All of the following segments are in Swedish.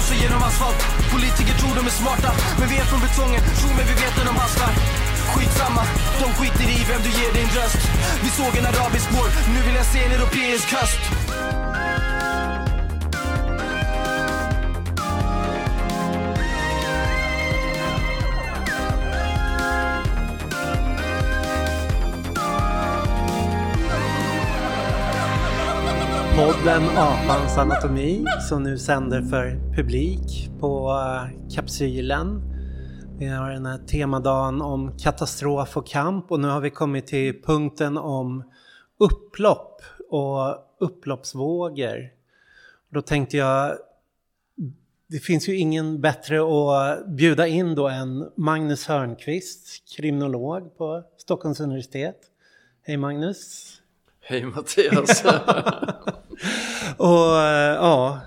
sig genom asfalt. Politiker tror de är smarta Men vi är från betongen, tro mig vi vet när de hastar. Skitsamma, de skiter i vem du ger din röst. Vi såg en arabisk vår, nu vill jag se en europeisk höst. Podden Apans anatomi som nu sänder för publik på eh, Kapsylen. Vi har den här temadagen om katastrof och kamp och nu har vi kommit till punkten om upplopp och upploppsvågor. Då tänkte jag, det finns ju ingen bättre att bjuda in då än Magnus Hörnqvist, kriminolog på Stockholms universitet. Hej Magnus! Hej Mattias! och eh, ja,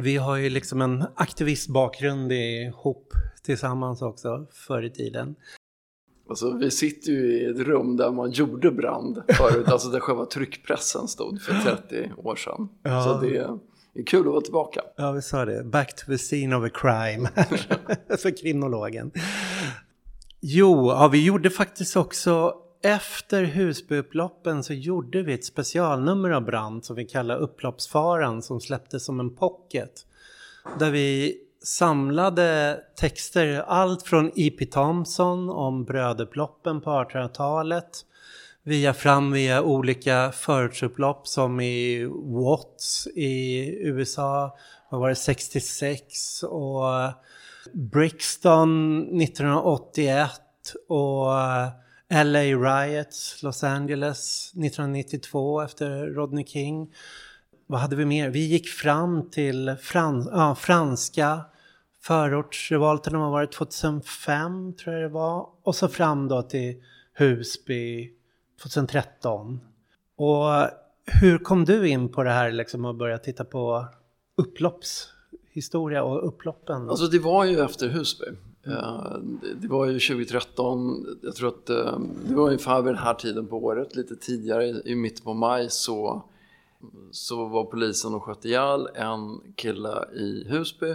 vi har ju liksom en aktivistbakgrund ihop tillsammans också förr i tiden. Alltså, vi sitter ju i ett rum där man gjorde brand förut, alltså där själva tryckpressen stod för 30 år sedan. Ja. Så det är, kul att vara tillbaka. Ja, vi sa det. Back to the scene of a crime för kvinnologen. Jo, ja, vi gjorde faktiskt också efter Husbyupploppen så gjorde vi ett specialnummer av Brand som vi kallar Upploppsfaran som släpptes som en pocket. Där vi samlade texter, allt från E.P. Thompson om brödupploppen på 1800-talet via fram via olika förortsupplopp som i Watts i USA, vad var det, 66 och Brixton 1981 och LA Riots, Los Angeles 1992 efter Rodney King. Vad hade vi mer? Vi gick fram till frans ja, franska förortsrevolten, har varit 2005 tror jag det var. Och så fram då till Husby 2013. Och hur kom du in på det här liksom och började titta på upploppshistoria och upploppen? Alltså det var ju efter Husby. Eh, det var ju 2013, jag tror att eh, det var ungefär vid den här tiden på året, lite tidigare i mitten på maj så, så var polisen och sköt ihjäl en kille i Husby.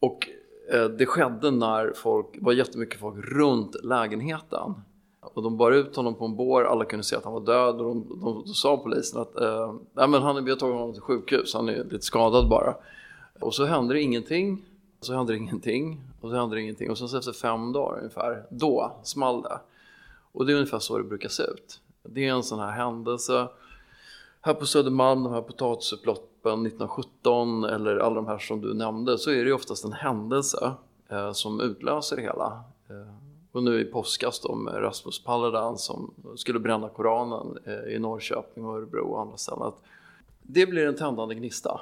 Och eh, det skedde när folk, var jättemycket folk runt lägenheten. Och de bar ut honom på en bår, alla kunde se att han var död och de, de, då sa polisen att eh, Nej, men han, vi har tagit honom till sjukhus, han är lite skadad bara. Och så hände det ingenting så hände det ingenting och så hände det ingenting och sen efter fem dagar ungefär, då small det. Och det är ungefär så det brukar se ut. Det är en sån här händelse. Här på Södermalm, de här potatisupploppen 1917 eller alla de här som du nämnde så är det ju oftast en händelse eh, som utlöser det hela. Eh, och nu i påskas då med Rasmus Paludan som skulle bränna Koranen eh, i Norrköping och Örebro och andra ställen. Att det blir en tändande gnista.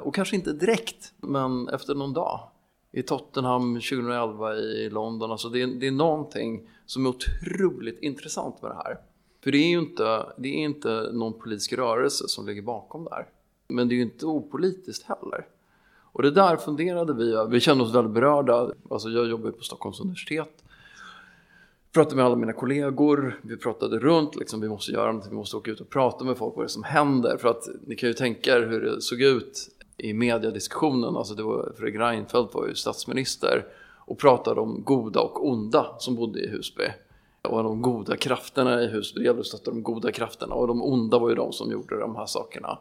Och kanske inte direkt, men efter någon dag i Tottenham 2011 i London. Alltså det, är, det är någonting som är otroligt intressant med det här. För det är ju inte, det är inte någon politisk rörelse som ligger bakom det här. Men det är ju inte opolitiskt heller. Och det där funderade vi Vi kände oss väldigt berörda. Alltså jag jobbar ju på Stockholms universitet. Pratade med alla mina kollegor, vi pratade runt, liksom, vi måste göra någonting, vi måste åka ut och prata med folk vad det är som händer. För att ni kan ju tänka er hur det såg ut i mediediskussionen, alltså det var, Fredrik Reinfeldt var ju statsminister och pratade om goda och onda som bodde i Husby. Och de goda krafterna i Husby, det gällde att stötta de goda krafterna och de onda var ju de som gjorde de här sakerna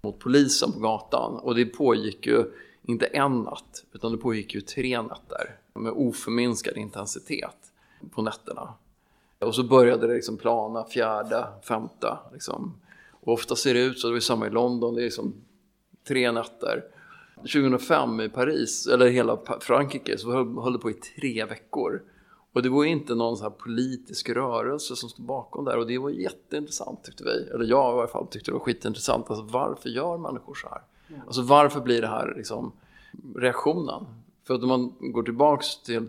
mot polisen på gatan. Och det pågick ju inte en natt, utan det pågick ju tre nätter med oförminskad intensitet på nätterna. Och så började det liksom plana fjärde, femte. Liksom. Och ofta ser det ut så, det var samma i London, det är liksom tre nätter. 2005 i Paris, eller hela Frankrike, så höll det på i tre veckor. Och det var inte någon så här politisk rörelse som stod bakom där och det var jätteintressant tyckte vi. Eller jag i alla fall tyckte det var skitintressant. Alltså varför gör människor så här? Alltså varför blir det här liksom reaktionen? För att om man går tillbaks till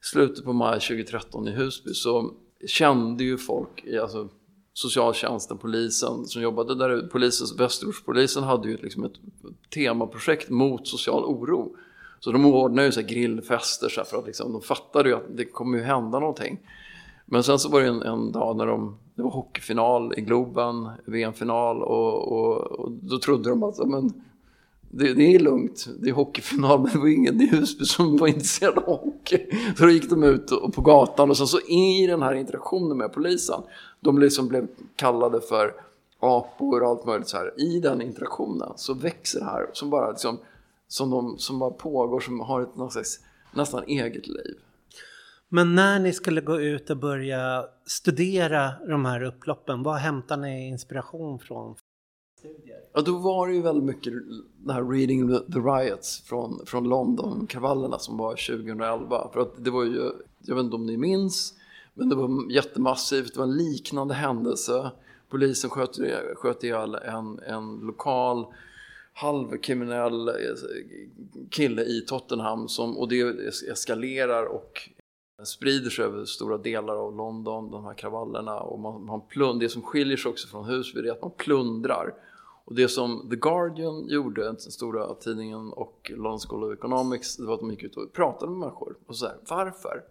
slutet på maj 2013 i Husby så kände ju folk, alltså socialtjänsten, polisen som jobbade där polisen, Västerortspolisen hade ju liksom ett temaprojekt mot social oro. Så de ordnade ju så grillfester så för att liksom, de fattade ju att det kommer ju hända någonting. Men sen så var det en, en dag när de, det var hockeyfinal i Globen, VM-final och, och, och, då trodde de att men, det, det, är lugnt, det är hockeyfinal, men det var ingen i Husby som var intresserad av hockey. Så då gick de ut och, på gatan och sen så i den här interaktionen med polisen, de liksom blev kallade för apor och allt möjligt så här. I den interaktionen så växer det här som bara, liksom, som, de, som bara pågår, som har ett något slags, nästan eget liv. Men när ni skulle gå ut och börja studera de här upploppen, vad hämtar ni inspiration från? Ja, då var det ju väldigt mycket den här Reading the Riots från, från London-kravallerna som var 2011. För att det var ju, jag vet inte om ni minns, men det var jättemassivt, det var en liknande händelse. Polisen sköt, sköt ihjäl en, en lokal halvkriminell eh, kille i Tottenham som, och det eskalerar och sprider sig över stora delar av London, de här kravallerna. Och man, man plund, det som skiljer sig också från Husby är att man plundrar. Och det som The Guardian gjorde, den stora tidningen och London School of Economics, det var att de gick ut och pratade med människor. Och så här, varför?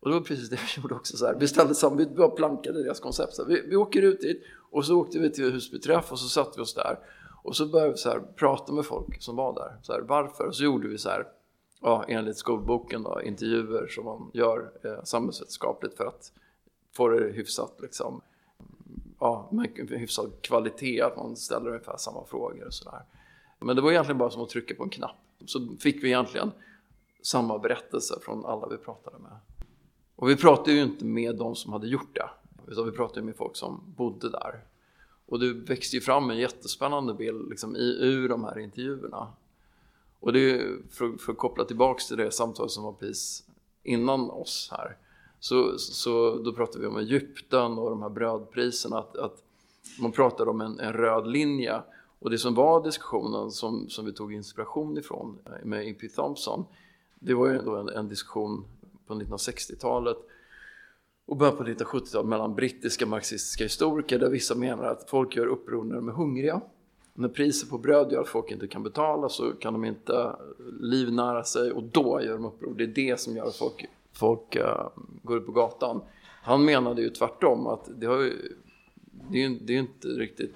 Och det var precis det vi gjorde också. Så här. Vi ställde samman, vi bara plankade deras koncept. Så här. Vi, vi åker ut dit och så åkte vi till Husbyträff och så satte vi oss där. Och så började vi så här, prata med folk som var där. Så här, varför? Och så gjorde vi så här, ja, enligt skolboken då, intervjuer som man gör eh, samhällsvetenskapligt för att få det hyfsat liksom, ja, med hyfsad kvalitet, att man ställer ungefär samma frågor och sådär. Men det var egentligen bara som att trycka på en knapp. Så fick vi egentligen samma berättelse från alla vi pratade med. Och vi pratade ju inte med de som hade gjort det, utan vi pratade med folk som bodde där. Och det växte ju fram en jättespännande bild liksom, i, ur de här intervjuerna. Och det är för, för att koppla tillbaks till det samtal som var precis innan oss här. Så, så då pratade vi om Egypten och de här brödpriserna. Att, att man pratade om en, en, röd linje. Och det som var diskussionen som, som vi tog inspiration ifrån eh, med E.P. Thompson. Det var ju då en, en diskussion på 1960-talet och början på 1970-talet mellan brittiska marxistiska historiker där vissa menar att folk gör uppror när de är hungriga. När priset på bröd gör att folk inte kan betala så kan de inte livnära sig och då gör de uppror. Det är det som gör att folk, folk uh, går ut på gatan. Han menade ju tvärtom att det, har ju, det, är, det är inte riktigt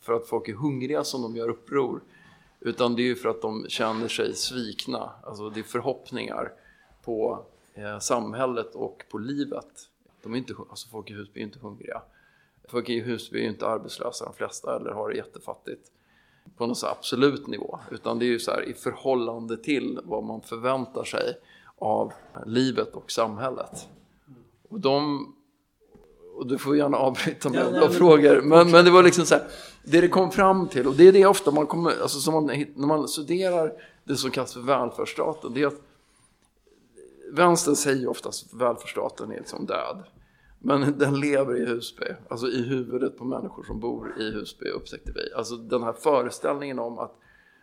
för att folk är hungriga som de gör uppror utan det är ju för att de känner sig svikna. Alltså det är förhoppningar på eh, samhället och på livet. De är inte, alltså folk i Husby är inte hungriga. Folk i Husby är ju inte arbetslösa de flesta eller har det jättefattigt på någon så absolut nivå. Utan det är ju så här i förhållande till vad man förväntar sig av livet och samhället. Och de och du får gärna avbryta du har frågor. Men, men det var liksom så här, det det kom fram till, och det är det ofta man kommer, alltså som man, när man studerar det som kallas för välfärdsstaten, det är att vänstern säger oftast välfärdsstaten är liksom död. Men den lever i Husby, alltså i huvudet på människor som bor i Husby upptäckte vi. Alltså den här föreställningen om att,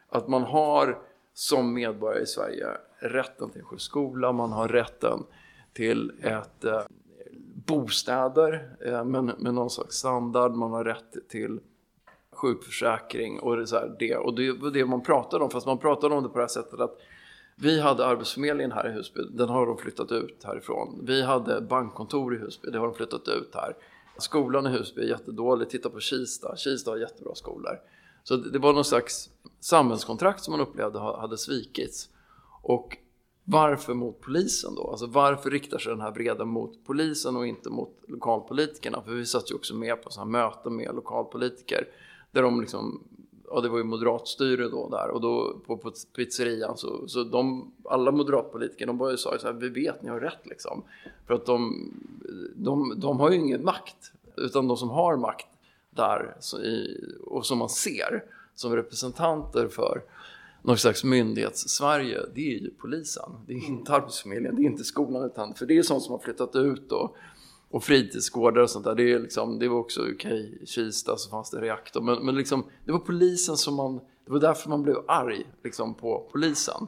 att man har som medborgare i Sverige rätten till en skola, man har rätten till ett eh, bostäder eh, med, med någon slags standard, man har rätt till sjukförsäkring och det, så här, det. Och det var det man pratade om, fast man pratade om det på det här sättet att vi hade Arbetsförmedlingen här i Husby, den har de flyttat ut härifrån. Vi hade bankkontor i Husby, det har de flyttat ut här. Skolan i Husby är jättedålig, titta på Kista, Kista har jättebra skolor. Så det var någon slags samhällskontrakt som man upplevde hade svikits. Och varför mot polisen då? Alltså varför riktar sig den här vreden mot polisen och inte mot lokalpolitikerna? För vi satt ju också med på sådana möten med lokalpolitiker där de liksom ja det var ju moderatstyre då där och då på, på pizzerian så, så de, alla moderatpolitiker de bara sa så här, vi vet ni har rätt liksom. För att de, de, de har ju ingen makt, utan de som har makt där i, och som man ser som representanter för någon slags myndighets-Sverige, det är ju polisen. Det är inte Arbetsförmedlingen, det är inte skolan, utan för det är sånt som har flyttat ut och och fritidsgårdar och sånt där. Det, är liksom, det var också okej, okay, Kista så fanns det reaktor. Men, men liksom, det var polisen som man, det var därför man blev arg liksom, på polisen.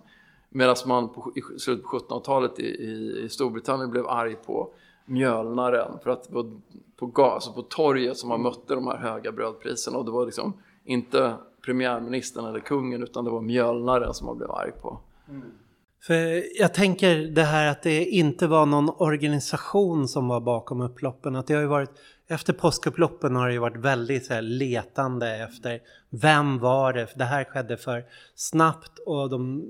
Medan man på, i slutet på 1700-talet i, i, i, Storbritannien blev arg på mjölnaren. För att det var på, alltså på torget som man mötte de här höga brödpriserna. Och det var liksom inte premiärministern eller kungen utan det var mjölnaren som man blev arg på. Mm. För jag tänker det här att det inte var någon organisation som var bakom upploppen. Att det har ju varit efter påskupploppen har det ju varit väldigt så här, letande efter vem var det? För det här skedde för snabbt och de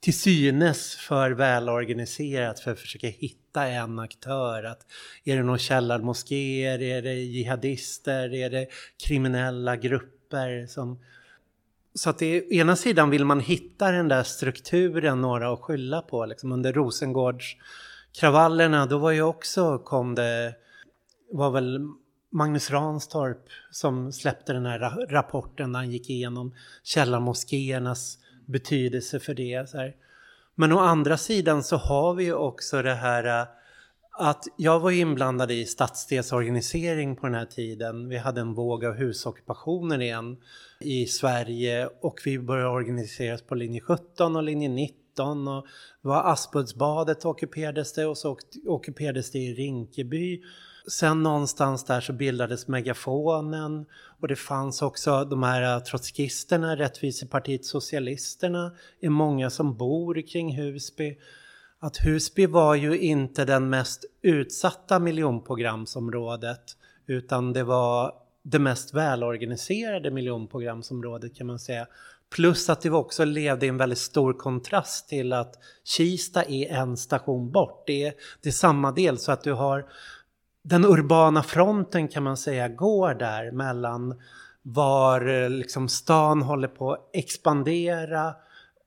till synes för välorganiserat för att försöka hitta en aktör. Att är det någon källarmoskéer? Är det jihadister? Är det kriminella grupper? Som... Så att det, ena sidan vill man hitta den där strukturen, några att skylla på. Liksom under Rosengårdskravallerna, då var ju också, kom det, var väl Magnus Ranstorp som släppte den här rapporten där han gick igenom källarmoskéernas betydelse för det. Så här. Men å andra sidan så har vi ju också det här äh, att jag var inblandad i stadsdelsorganisering på den här tiden. Vi hade en våg av husockupationer igen i Sverige och vi började organiseras på linje 17 och linje 19 och det var Aspuddsbadet ockuperades det och så ockuperades det i Rinkeby Sen någonstans där så bildades megafonen och det fanns också de här trotskisterna, Rättvisepartiet Socialisterna, är många som bor kring Husby. Att Husby var ju inte den mest utsatta miljonprogramsområdet utan det var det mest välorganiserade miljonprogramsområdet kan man säga. Plus att det också levde i en väldigt stor kontrast till att Kista är en station bort. Det är, det är samma del så att du har den urbana fronten kan man säga går där mellan var eh, liksom stan håller på att expandera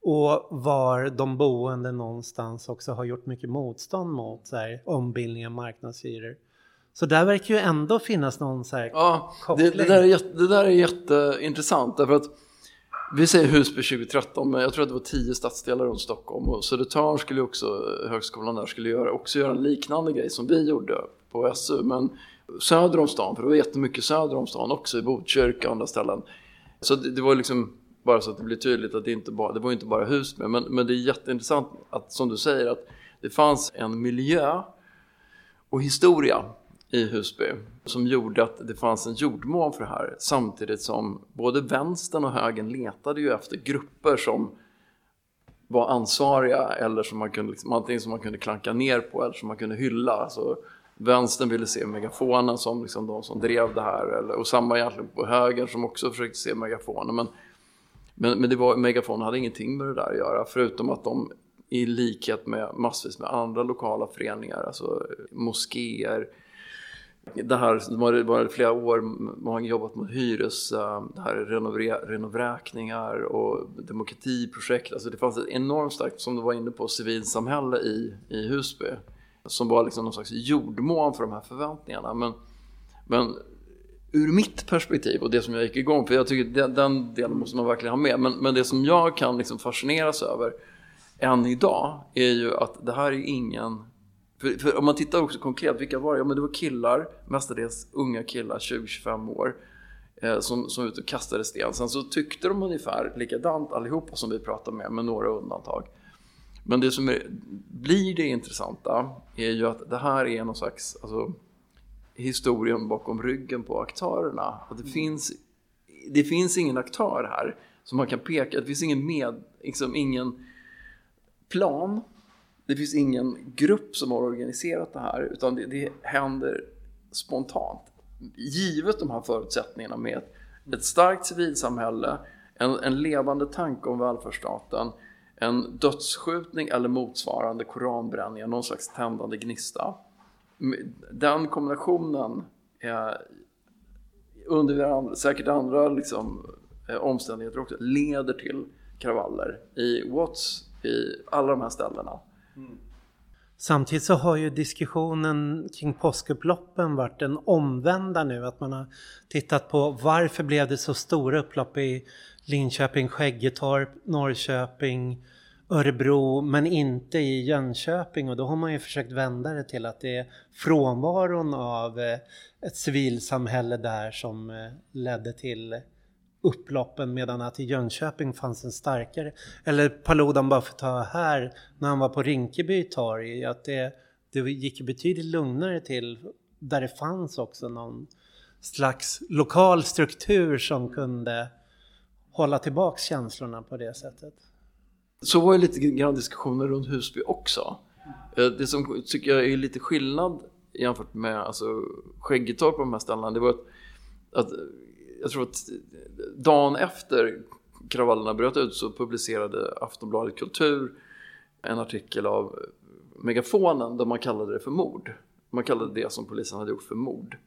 och var de boende någonstans också har gjort mycket motstånd mot så här, ombildning av marknadshyror. Så där verkar ju ändå finnas någon så här ja, koppling. Det, det, där är, det där är jätteintressant därför att vi säger Husby 2013 men jag tror att det var tio stadsdelar runt Stockholm och Södertörn skulle också, högskolan där skulle göra, också göra en liknande grej som vi gjorde på SU. Men söder om stan, för det var jättemycket söder om stan också i Botkyrka och andra ställen. Så det, det var liksom bara så att det blir tydligt att det inte bara, det var inte bara Husby. Men, men det är jätteintressant att som du säger att det fanns en miljö och historia i Husby som gjorde att det fanns en jordmån för det här samtidigt som både vänstern och högern letade ju efter grupper som var ansvariga eller som man kunde, liksom, antingen som man kunde klanka ner på eller som man kunde hylla. Alltså, vänstern ville se megafonen som liksom de som drev det här eller, och samma egentligen på högern som också försökte se megafonen. Men, men, men det var, Megafon hade ingenting med det där att göra förutom att de i likhet med massvis med andra lokala föreningar, alltså eh, moskéer, det här de har varit flera år man har jobbat med hyres, eh, det här renovräkningar och demokratiprojekt. Alltså det fanns ett enormt starkt, som du var inne på, civilsamhälle i, i Husby som var liksom någon slags jordmån för de här förväntningarna. Men, men ur mitt perspektiv och det som jag gick igång på. jag tycker den, den delen måste man verkligen ha med. Men, men det som jag kan liksom fascineras över än idag är ju att det här är ingen för, för, om man tittar också konkret, vilka var det? Ja, men det var killar, mestadels unga killar, 20-25 år, eh, som, som var ute och kastade sten. Sen så tyckte de ungefär likadant allihopa som vi pratade med, med några undantag. Men det som är, blir det intressanta är ju att det här är någon slags alltså, historien bakom ryggen på aktörerna. Att det, mm. finns, det finns ingen aktör här som man kan peka, det finns ingen, med, liksom ingen plan det finns ingen grupp som har organiserat det här utan det, det händer spontant. Givet de här förutsättningarna med ett, starkt civilsamhälle, en, en levande tanke om välfärdsstaten, en dödsskjutning eller motsvarande koranbränning, någon slags tändande gnista. Den kombinationen är under säkert andra liksom, eh, omständigheter också leder till kravaller i Watts, i alla de här ställena. Mm. Samtidigt så har ju diskussionen kring påskupploppen varit en omvända nu. Att man har tittat på varför blev det så stora upplopp i Linköping, Skäggetorp, Norrköping, Örebro men inte i Jönköping och då har man ju försökt vända det till att det är frånvaron av eh, ett civilsamhälle där som eh, ledde till upploppen medan att i Jönköping fanns en starkare, eller Paludan bara för att ta här, när han var på Rinkeby torg, att det, det gick betydligt lugnare till där det fanns också någon slags lokal struktur som kunde hålla tillbaks känslorna på det sättet. Så var ju lite grann diskussioner runt Husby också. Eh, det som tycker jag är lite skillnad jämfört med alltså, Skäggetorp på de här ställena, det var att, att jag tror att dagen efter kravallerna bröt ut så publicerade Aftonbladet Kultur en artikel av megafonen där man kallade det för mord. Man kallade det som polisen hade gjort för mord.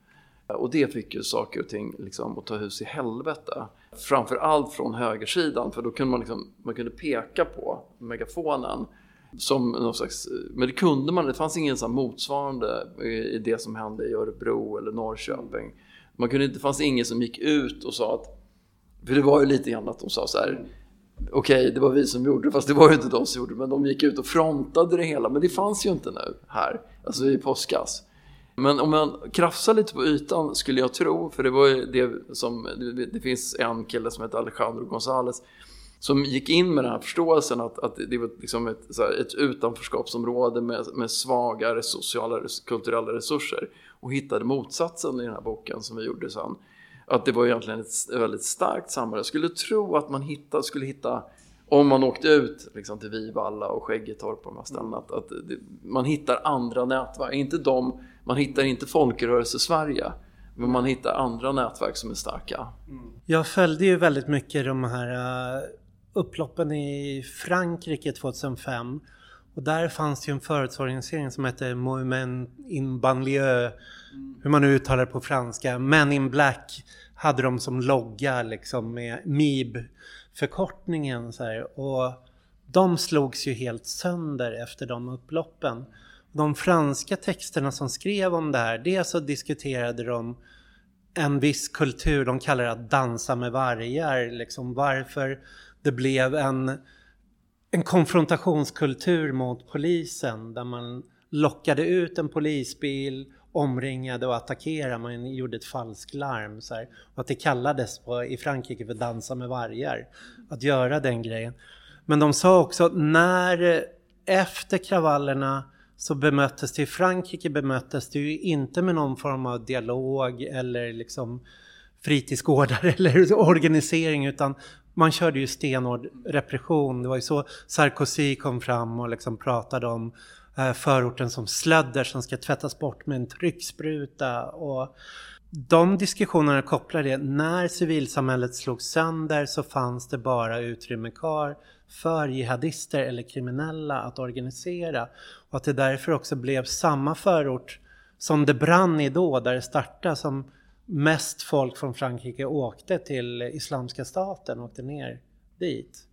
Och det fick ju saker och ting liksom att ta hus i helvete. Framför allt från högersidan, för då kunde man, liksom, man kunde peka på megafonen som någon slags, men det kunde man, det fanns ingen sån motsvarande i det som hände i Örebro eller Norrköping. Man kunde, det fanns ingen som gick ut och sa att, för det var ju lite grann att de sa så här, okej okay, det var vi som gjorde det, fast det var ju inte de som gjorde det, men de gick ut och frontade det hela, men det fanns ju inte nu här, alltså i påskas. Men om man krafsar lite på ytan skulle jag tro, för det var ju det som, det, det finns en kille som heter Alejandro González som gick in med den här förståelsen att, att det var liksom ett, här, ett utanförskapsområde med, med svagare sociala kulturella resurser och hittade motsatsen i den här boken som vi gjorde sen. Att det var egentligen ett väldigt starkt samhälle. Jag skulle tro att man hitta, skulle hitta om man åkte ut liksom, till Vivalla och Skäggetorp och de här ställena, att, att det, man hittar andra nätverk. Inte de, man hittar inte folkrörelse-Sverige, men man hittar andra nätverk som är starka. Jag följde ju väldigt mycket de här uh, upploppen i Frankrike 2005. Och där fanns det ju en förortsorganisering som hette Mouvement in banlieue, hur man nu uttalar det på franska. Men in Black hade de som logga liksom med MIB förkortningen så här. Och de slogs ju helt sönder efter de upploppen. De franska texterna som skrev om det här, dels så diskuterade de en viss kultur, de kallar det att dansa med vargar, liksom varför det blev en, en konfrontationskultur mot polisen där man lockade ut en polisbil, omringade och attackerade, man gjorde ett falskt larm. Så här. Och att det kallades på, i Frankrike för dansa med vargar, att göra den grejen. Men de sa också att när efter kravallerna så bemöttes det i Frankrike bemöttes det ju inte med någon form av dialog eller liksom fritidsgårdar eller organisering utan man körde ju stenhård repression. Det var ju så Sarkozy kom fram och liksom pratade om eh, förorten som slödder som ska tvättas bort med en tryckspruta. Och de diskussionerna kopplar det, när civilsamhället slog sönder så fanns det bara utrymme kvar för jihadister eller kriminella att organisera. Och att det därför också blev samma förort som det brann i då, där det startade, som mest folk från Frankrike åkte till Islamiska staten, åkte ner dit.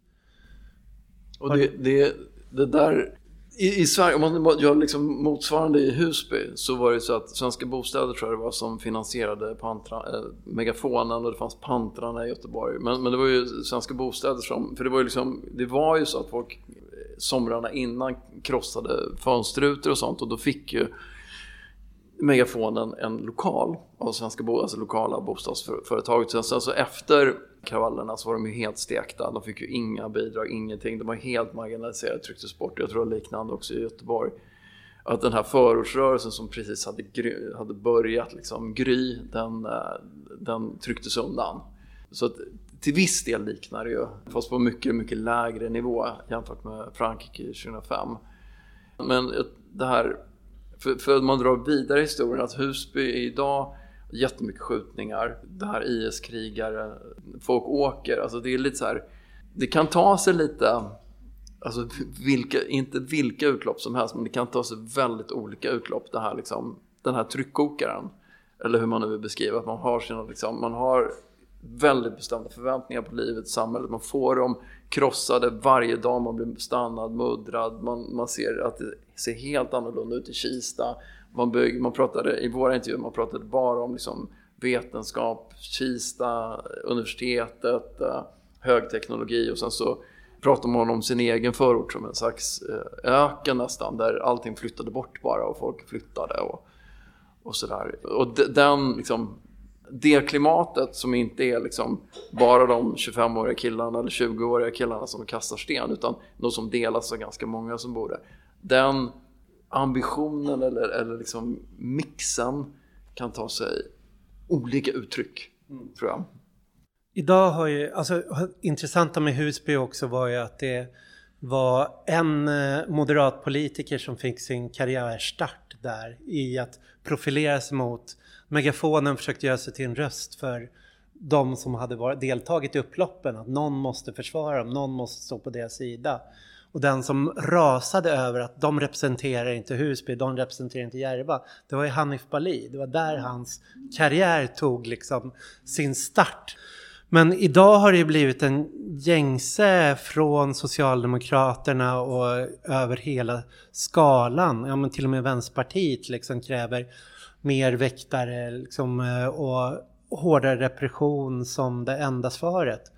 Och det, det, det där, i, i Sverige, om man gör liksom motsvarande i Husby så var det så att Svenska Bostäder tror jag det var som finansierade pantra, äh, megafonen och det fanns pantrarna i Göteborg. Men, men det var ju Svenska Bostäder som, för det var ju liksom, det var ju så att folk eh, somrarna innan krossade fönsterrutor och sånt och då fick ju Megafonen en lokal av Svenska Bo, alltså lokala bostadsföretaget. Sen, sen så efter kravallerna så var de ju helt stekta. De fick ju inga bidrag, ingenting. De var helt marginaliserade, trycktes bort. Jag tror det var liknande också i Göteborg. Att den här förortsrörelsen som precis hade, gry, hade börjat liksom gry, den, eh, den trycktes undan. Så att, till viss del liknar det ju, fast på mycket, mycket lägre nivå jämfört med Frankrike 2005. Men det här för, för man drar vidare historien att Husby idag jättemycket skjutningar, det här IS-krigare, folk åker, alltså det är lite så här, det kan ta sig lite, alltså vilka, inte vilka utlopp som helst, men det kan ta sig väldigt olika utlopp, det här liksom, den här tryckkokaren, eller hur man nu vill beskriva, att man har sina, liksom, man har väldigt bestämda förväntningar på livet, samhället, man får dem krossade varje dag, man blir stannad, muddrad, man, man ser att det ser helt annorlunda ut i Kista. Man, bygg, man pratade i våra intervjuer, man pratade bara om liksom vetenskap, Kista, universitetet, eh, högteknologi och sen så pratade man om sin egen förort som en slags eh, öken nästan, där allting flyttade bort bara och folk flyttade och, och sådär. Och den liksom, det klimatet som inte är liksom bara de 25-åriga killarna eller 20-åriga killarna som kastar sten utan något som delas av ganska många som bor där. Den ambitionen eller, eller liksom mixen kan ta sig olika uttryck, mm. tror jag. Idag har ju, alltså intressanta med Husby också var ju att det var en eh, moderatpolitiker som fick sin karriärstart där i att profilera sig mot megafonen försökte göra sig till en röst för de som hade varit, deltagit i upploppen, att någon måste försvara dem, någon måste stå på deras sida. Och den som rasade över att de representerar inte Husby, de representerar inte Järva, det var ju Hanif Bali. Det var där hans karriär tog liksom sin start. Men idag har det blivit en gängse från Socialdemokraterna och över hela skalan. Ja, men till och med Vänsterpartiet liksom kräver mer väktare liksom, och hårdare repression som det enda svaret.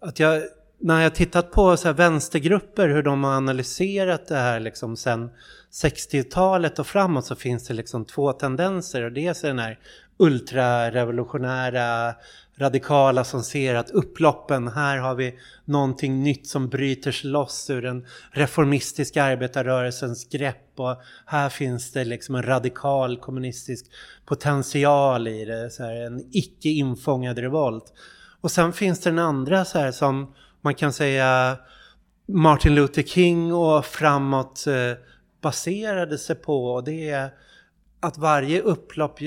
Att jag, när jag tittat på så här vänstergrupper, hur de har analyserat det här liksom sen 60-talet och framåt så finns det liksom två tendenser. Och dels är den här ultrarevolutionära radikala som ser att upploppen, här har vi någonting nytt som bryter sig loss ur den reformistiska arbetarrörelsens grepp och här finns det liksom en radikal kommunistisk potential i det, så här, en icke infångad revolt. Och sen finns det den andra så här som man kan säga Martin Luther King och framåt eh, baserade sig på och det är att varje upplopp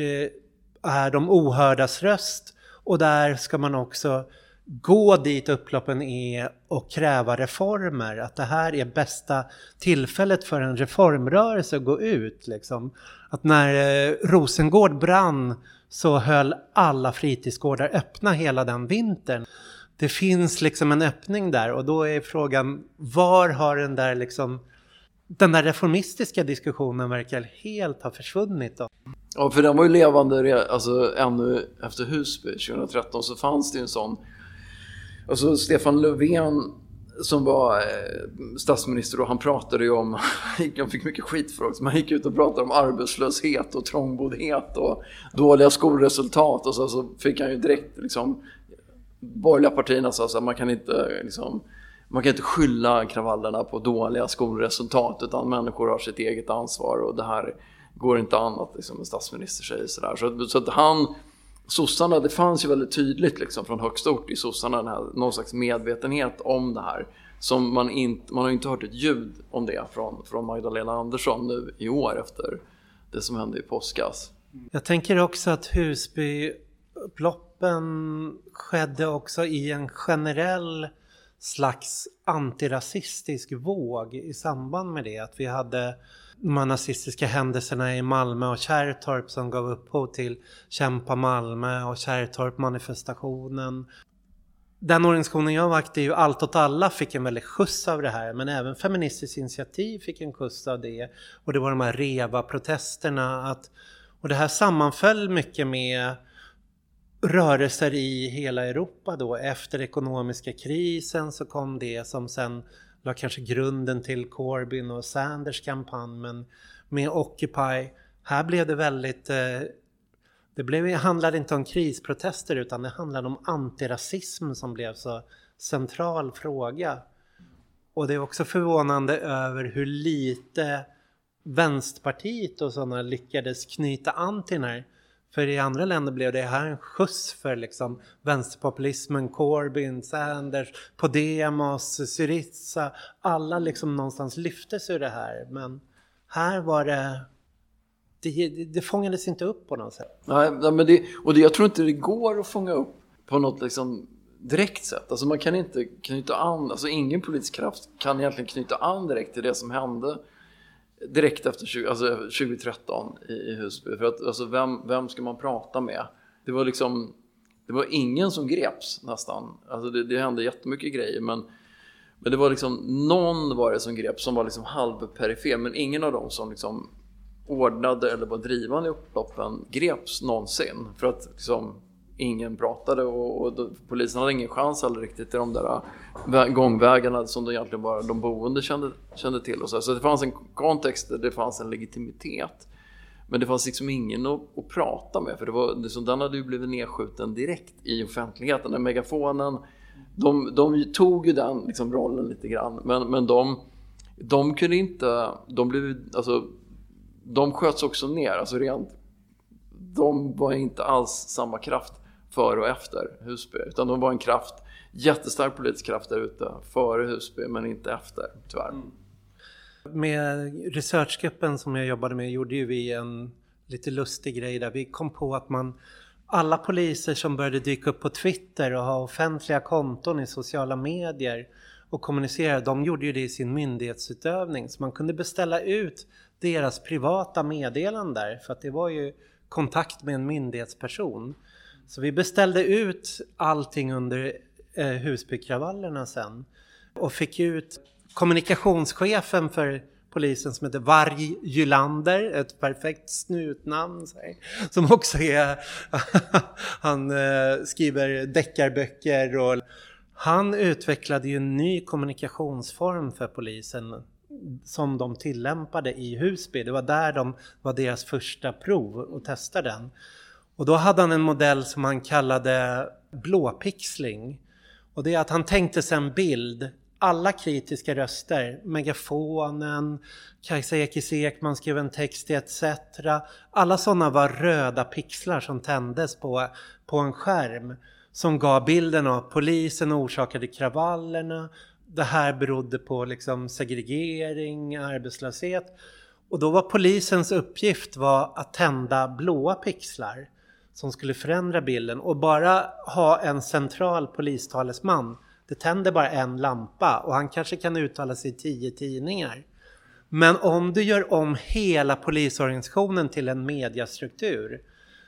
är de ohördas röst och där ska man också gå dit upploppen är och kräva reformer. Att det här är bästa tillfället för en reformrörelse att gå ut. Liksom. Att när eh, Rosengård brann så höll alla fritidsgårdar öppna hela den vintern. Det finns liksom en öppning där och då är frågan var har den där liksom den där reformistiska diskussionen verkar helt ha försvunnit. Då. Ja, för den var ju levande alltså, ännu efter Husby 2013 så fanns det ju en sån. Alltså Stefan Löfven som var eh, statsminister och han pratade ju om, han fick mycket skit för också, men han gick ut och pratade om arbetslöshet och trångboddhet och dåliga skolresultat och så, så fick han ju direkt liksom borgerliga partierna sa att man kan inte liksom man kan inte skylla kravallerna på dåliga skolresultat utan människor har sitt eget ansvar och det här går inte an att liksom, en statsminister säger sådär. Så, så att han, sossarna, det fanns ju väldigt tydligt liksom, från högsta ort i sossarna den här, någon slags medvetenhet om det här. Som man, inte, man har inte hört ett ljud om det från, från Magdalena Andersson nu i år efter det som hände i påskas. Jag tänker också att Husby Upploppen skedde också i en generell slags antirasistisk våg i samband med det. Att vi hade de här nazistiska händelserna i Malmö och Kärrtorp som gav upphov till Kämpa Malmö och Kärrtorp-manifestationen. Den organisationen jag var aktiv i, Allt åt alla, fick en väldig skjuts av det här. Men även Feministiskt initiativ fick en skjuts av det. Och det var de här REVA-protesterna. och det här sammanföll mycket med rörelser i hela Europa då. Efter ekonomiska krisen så kom det som sen la kanske grunden till Corbyn och Sanders kampanj. Men med Occupy, här blev det väldigt eh, det blev, handlade inte om krisprotester utan det handlade om antirasism som blev så central fråga. Och det är också förvånande över hur lite Vänsterpartiet och sådana lyckades knyta an till den här för i andra länder blev det här en skjuts för liksom vänsterpopulismen, Corbyn, Sanders, Podemos, Syriza. Alla liksom någonstans lyftes ur det här. Men här var det det, det fångades inte upp på något sätt. Nej, men det, och det, jag tror inte det går att fånga upp på något liksom direkt sätt. Alltså man kan inte knyta an, alltså ingen politisk kraft kan egentligen knyta an direkt till det som hände direkt efter 20, alltså 2013 i, i Husby. För att alltså vem, vem ska man prata med? Det var liksom, det var ingen som greps nästan. Alltså det, det hände jättemycket grejer men, men det var liksom någon var det som greps som var liksom halvperifer men ingen av dem som liksom ordnade eller var drivande i upploppen greps någonsin. För att liksom, ingen pratade och, och då, polisen hade ingen chans heller riktigt i de där äh, gångvägarna som de egentligen bara de boende kände, kände till. Och så. så det fanns en kontext där det fanns en legitimitet. Men det fanns liksom ingen att, att prata med för det var, liksom, den hade ju blivit nedskjuten direkt i offentligheten. Den megafonen, de, de tog ju den liksom, rollen lite grann men, men de, de kunde inte, de blev, alltså de sköts också ner, alltså rent de var inte alls samma kraft före och efter Husby. Utan de var en kraft jättestark politisk kraft där ute före Husby men inte efter tyvärr. Mm. Med researchgruppen som jag jobbade med gjorde ju vi en lite lustig grej där. Vi kom på att man alla poliser som började dyka upp på Twitter och ha offentliga konton i sociala medier och kommunicera, de gjorde ju det i sin myndighetsutövning. Så man kunde beställa ut deras privata meddelanden för att det var ju kontakt med en myndighetsperson. Så vi beställde ut allting under eh, Husbykravallerna sen och fick ut kommunikationschefen för polisen som heter Varg Gylander, ett perfekt snutnamn. Som också är, han eh, skriver deckarböcker och han utvecklade ju en ny kommunikationsform för polisen som de tillämpade i Husby. Det var där de var deras första prov och testade den. Och då hade han en modell som han kallade blåpixling. Och det är att han tänkte sig en bild alla kritiska röster, megafonen, Kajsa Ekis Ekman skrev en text etc. Alla sådana var röda pixlar som tändes på, på en skärm som gav bilden av polisen orsakade kravallerna. Det här berodde på liksom segregering, arbetslöshet. Och då var polisens uppgift var att tända blåa pixlar som skulle förändra bilden och bara ha en central polistalesman det tänder bara en lampa och han kanske kan uttala sig i tio tidningar. Men om du gör om hela polisorganisationen till en mediastruktur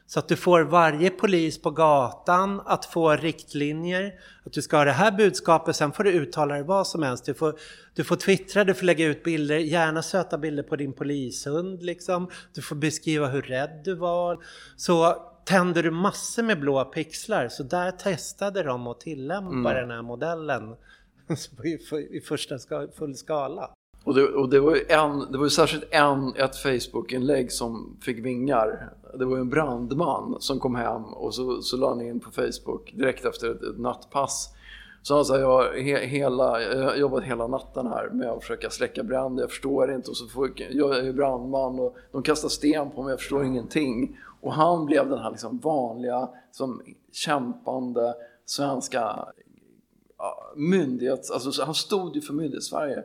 så att du får varje polis på gatan att få riktlinjer. Att du ska ha det här budskapet, sen får du uttala dig vad som helst. Du får, du får twittra, du får lägga ut bilder, gärna söta bilder på din polishund liksom. Du får beskriva hur rädd du var. Så tände du massor med blåa pixlar så där testade de att tillämpa mm. den här modellen i första full skala. Och det, och det var ju, en, det var ju särskilt en, ett Facebook-inlägg som fick vingar. Det var ju en brandman som kom hem och så, så la han in på Facebook direkt efter ett, ett nattpass. Så han sa, jag, he, hela, jag har jobbat hela natten här med att försöka släcka brand, jag förstår inte. Och så får, jag är ju brandman och de kastar sten på mig, jag förstår ingenting. Och han blev den här liksom vanliga, som kämpande svenska myndighets... Alltså han stod ju för myndighets-Sverige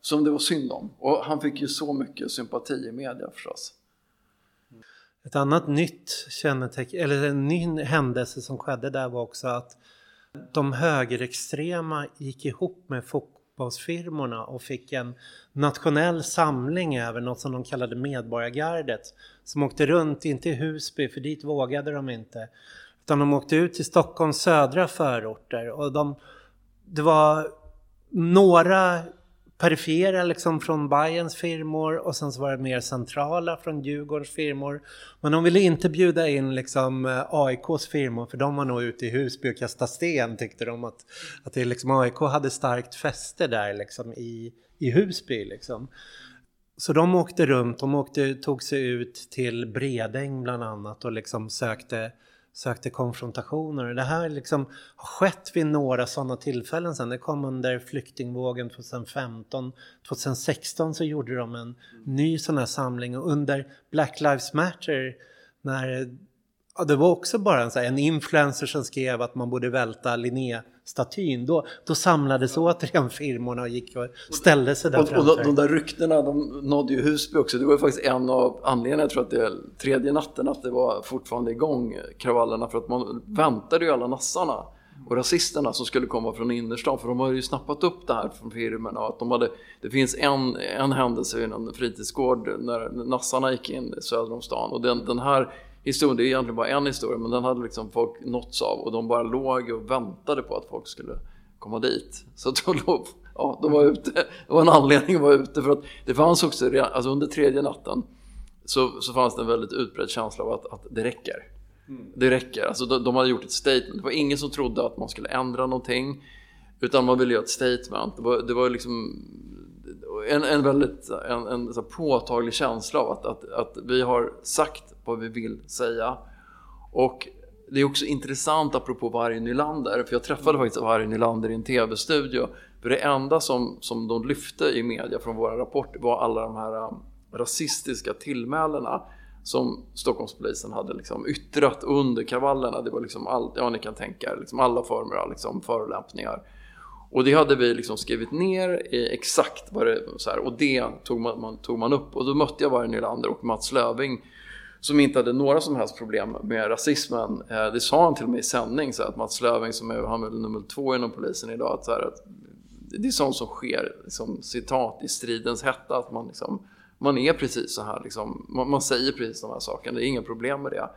som det var synd om. Och han fick ju så mycket sympati i media förstås. Ett annat nytt kännetecken, eller en ny händelse som skedde där var också att de högerextrema gick ihop med fotbollsfirmorna och fick en nationell samling över något som de kallade Medborgargardet. Som åkte runt, inte i Husby, för dit vågade de inte. Utan de åkte ut till Stockholms södra förorter och de, det var några perifera liksom från Bayerns firmor och sen så var det mer centrala från Djurgårdens firmor. Men de ville inte bjuda in liksom eh, AIKs firmor för de var nog ute i Husby och kastade sten tyckte de att, att det liksom AIK hade starkt fäste där liksom i, i Husby liksom. Så de åkte runt, de åkte, tog sig ut till Bredäng bland annat och liksom sökte sökte konfrontationer. Det här liksom har skett vid några sådana tillfällen sen. Det kom under flyktingvågen 2015. 2016 så gjorde de en ny sån här samling och under Black Lives Matter när Ja, det var också bara en, en influencer som skrev att man borde välta Linné-statyn. Då, då samlades återigen firmorna och gick och ställde sig där och, framför. Och de, de där ryktena de nådde ju Husby också. Det var ju faktiskt en av anledningarna, jag tror att det är tredje natten, att det var fortfarande igång kravallerna. För att man väntade ju alla nassarna och rasisterna som skulle komma från innerstan. För de har ju snappat upp det här från firmorna. Att de hade, det finns en, en händelse i en fritidsgård när nassarna gick in söder om stan. Och den, den här historien, det är egentligen bara en historia, men den hade liksom folk nåtts av och de bara låg och väntade på att folk skulle komma dit. Så då låg, ja, de var ute. Det var en anledning att vara ute för att det fanns också, alltså under tredje natten så, så fanns det en väldigt utbredd känsla av att, att det räcker. Mm. Det räcker. Alltså de, de, hade gjort ett statement. Det var ingen som trodde att man skulle ändra någonting. Utan man ville göra ett statement. Det var, det var liksom en, en väldigt en, en så påtaglig känsla av att, att, att vi har sagt vad vi vill säga. Och det är också intressant apropå Varg Nylander, för jag träffade faktiskt Varg Nylander i en tv-studio. För det enda som, som de lyfte i media från våra rapporter var alla de här um, rasistiska tillmälena som Stockholmspolisen hade liksom yttrat under kravallerna. Det var liksom allt, ja ni kan tänka er, liksom alla former av liksom förolämpningar. Och det hade vi liksom skrivit ner i exakt vad det så här, och det tog man, man, tog man upp och då mötte jag Varg Nylander och Mats Löving som inte hade några som helst problem med rasismen. Eh, det sa han till och med i sändning, så att Mats Löfving som är, han är nummer två inom polisen idag, att, så här, att det är sånt som sker, liksom, citat, i stridens hetta, att man, liksom, man är precis så här, liksom, man, man, säger precis de här sakerna, det är inga problem med det.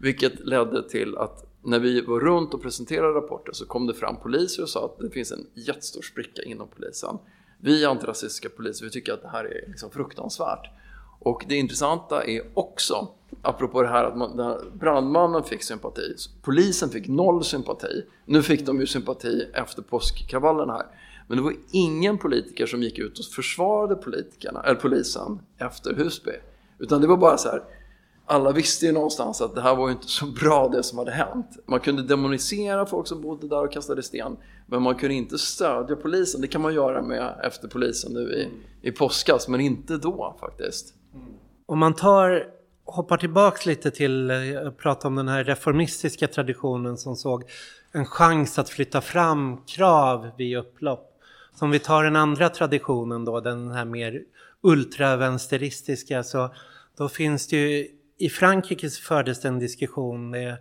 Vilket ledde till att när vi var runt och presenterade rapporter så kom det fram poliser och sa att det finns en jättestor spricka inom polisen. Vi antirasistiska poliser, vi tycker att det här är liksom fruktansvärt. Och det intressanta är också, apropå det här att man, brandmannen fick sympati, polisen fick noll sympati. Nu fick de ju sympati efter påskkravallerna här. Men det var ingen politiker som gick ut och försvarade politikerna, eller polisen efter Husby. Utan det var bara så här, alla visste ju någonstans att det här var ju inte så bra det som hade hänt. Man kunde demonisera folk som bodde där och kastade sten. Men man kunde inte stödja polisen. Det kan man göra med efter polisen nu i, i påskas, men inte då faktiskt. Om man tar, hoppar tillbaks lite till, eh, att prata om den här reformistiska traditionen som såg en chans att flytta fram krav vid upplopp. Så om vi tar den andra traditionen då, den här mer ultravänsteristiska, så då finns det ju i Frankrike fördes det en diskussion med,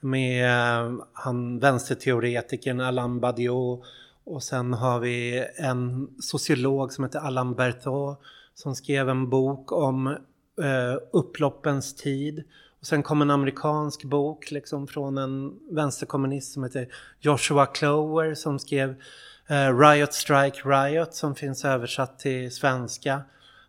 med eh, han vänsterteoretikern Alain Badiou och sen har vi en sociolog som heter Alain Berthaud som skrev en bok om eh, upploppens tid. Och sen kom en amerikansk bok liksom från en vänsterkommunist som heter Joshua Clower som skrev eh, Riot Strike Riot som finns översatt till svenska.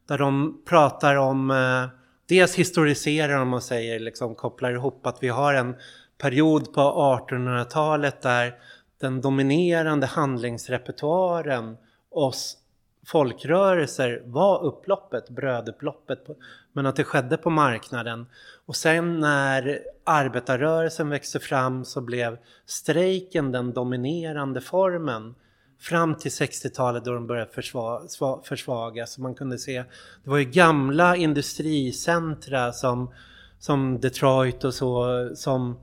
Där de pratar om, eh, dels historiserar de och säger, liksom kopplar ihop att vi har en period på 1800-talet där den dominerande handlingsrepertoaren oss folkrörelser var upploppet, brödupploppet, men att det skedde på marknaden. Och sen när arbetarrörelsen växte fram så blev strejken den dominerande formen fram till 60-talet då de började försva försvagas. Man kunde se, det var ju gamla industricentra som, som Detroit och så, som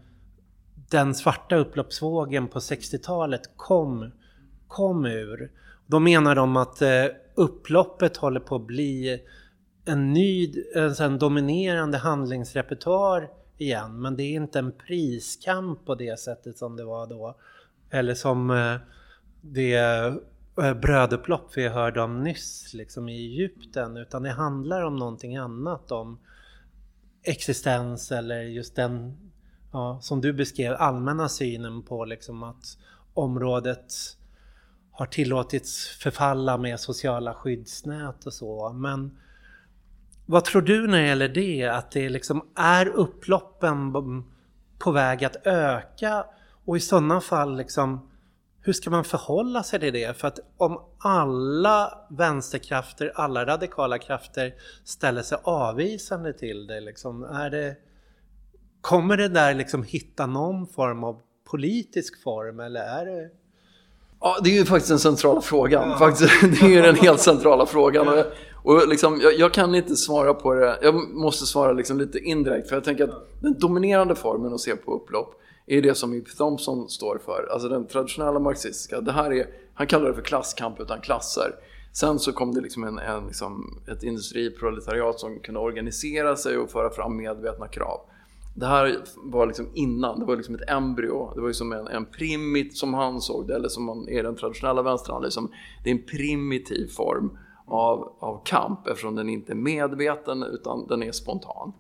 den svarta upploppsvågen på 60-talet kom, kom ur. Då menar de att eh, upploppet håller på att bli en ny, en dominerande handlingsrepertoar igen. Men det är inte en priskamp på det sättet som det var då. Eller som eh, det eh, brödupplopp vi hörde om nyss liksom i Egypten. Utan det handlar om någonting annat. Om existens eller just den, ja, som du beskrev, allmänna synen på liksom att området har tillåtits förfalla med sociala skyddsnät och så. Men vad tror du när det gäller det? Att det liksom är upploppen på väg att öka? Och i sådana fall, liksom, hur ska man förhålla sig till det? För att om alla vänsterkrafter, alla radikala krafter ställer sig avvisande till det, liksom, är det kommer det där liksom hitta någon form av politisk form eller är det Ja, det är ju faktiskt den centrala frågan. Ja. Faktiskt, det är ju den helt centrala frågan. Och, och liksom, jag, jag, kan inte svara på det, jag måste svara liksom lite indirekt. För jag tänker att den dominerande formen att se på upplopp är det som Ip Thompson står för. Alltså den traditionella marxistiska. Det här är, han kallar det för klasskamp utan klasser. Sen så kom det liksom en, en liksom ett industriproletariat som kunde organisera sig och föra fram medvetna krav. Det här var liksom innan, det var liksom ett embryo. Det var ju som en, en primit, som han såg det, eller som man är den traditionella vänsterhandeln, liksom, det är en primitiv form av, av kamp eftersom den inte är medveten utan den är spontan.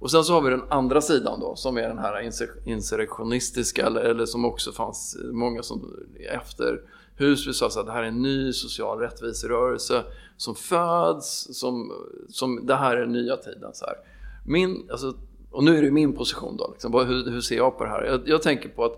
Och sen så har vi den andra sidan då som är den här insurrektionistiska eller, eller som också fanns många som efter Husby sa att det här är en ny social rättviserörelse som föds, som, som det här är nya tiden. Så här. Min, alltså, och nu är det min position då, liksom, hur, hur, ser jag på det här? Jag, jag tänker på att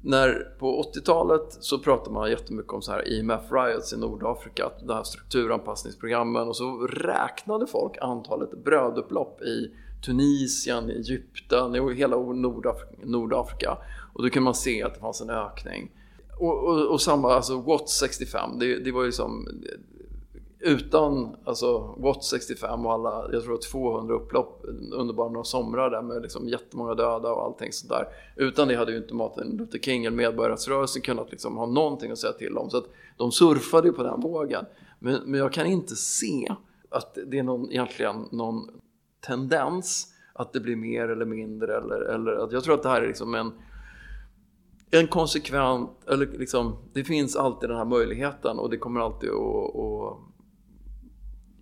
när på 80-talet så pratade man jättemycket om så här IMF riots i Nordafrika, de här strukturanpassningsprogrammen och så räknade folk antalet brödupplopp i Tunisien, Egypten, i hela Nordafrika, Nordafrika. Och då kunde man se att det fanns en ökning. Och, och, och samma, alltså Watts 65, det, det var ju som utan alltså Watt 65 och alla, jag tror 200 upplopp under bara några somrar där med liksom jättemånga döda och allting sånt där. Utan det hade ju inte Martin Luther King eller medborgarrättsrörelsen kunnat liksom ha någonting att säga till om. Så att de surfade ju på den vågen. Men, men jag kan inte se att det är någon, egentligen någon tendens att det blir mer eller mindre eller, eller att jag tror att det här är liksom en en konsekvent, eller liksom, det finns alltid den här möjligheten och det kommer alltid att, att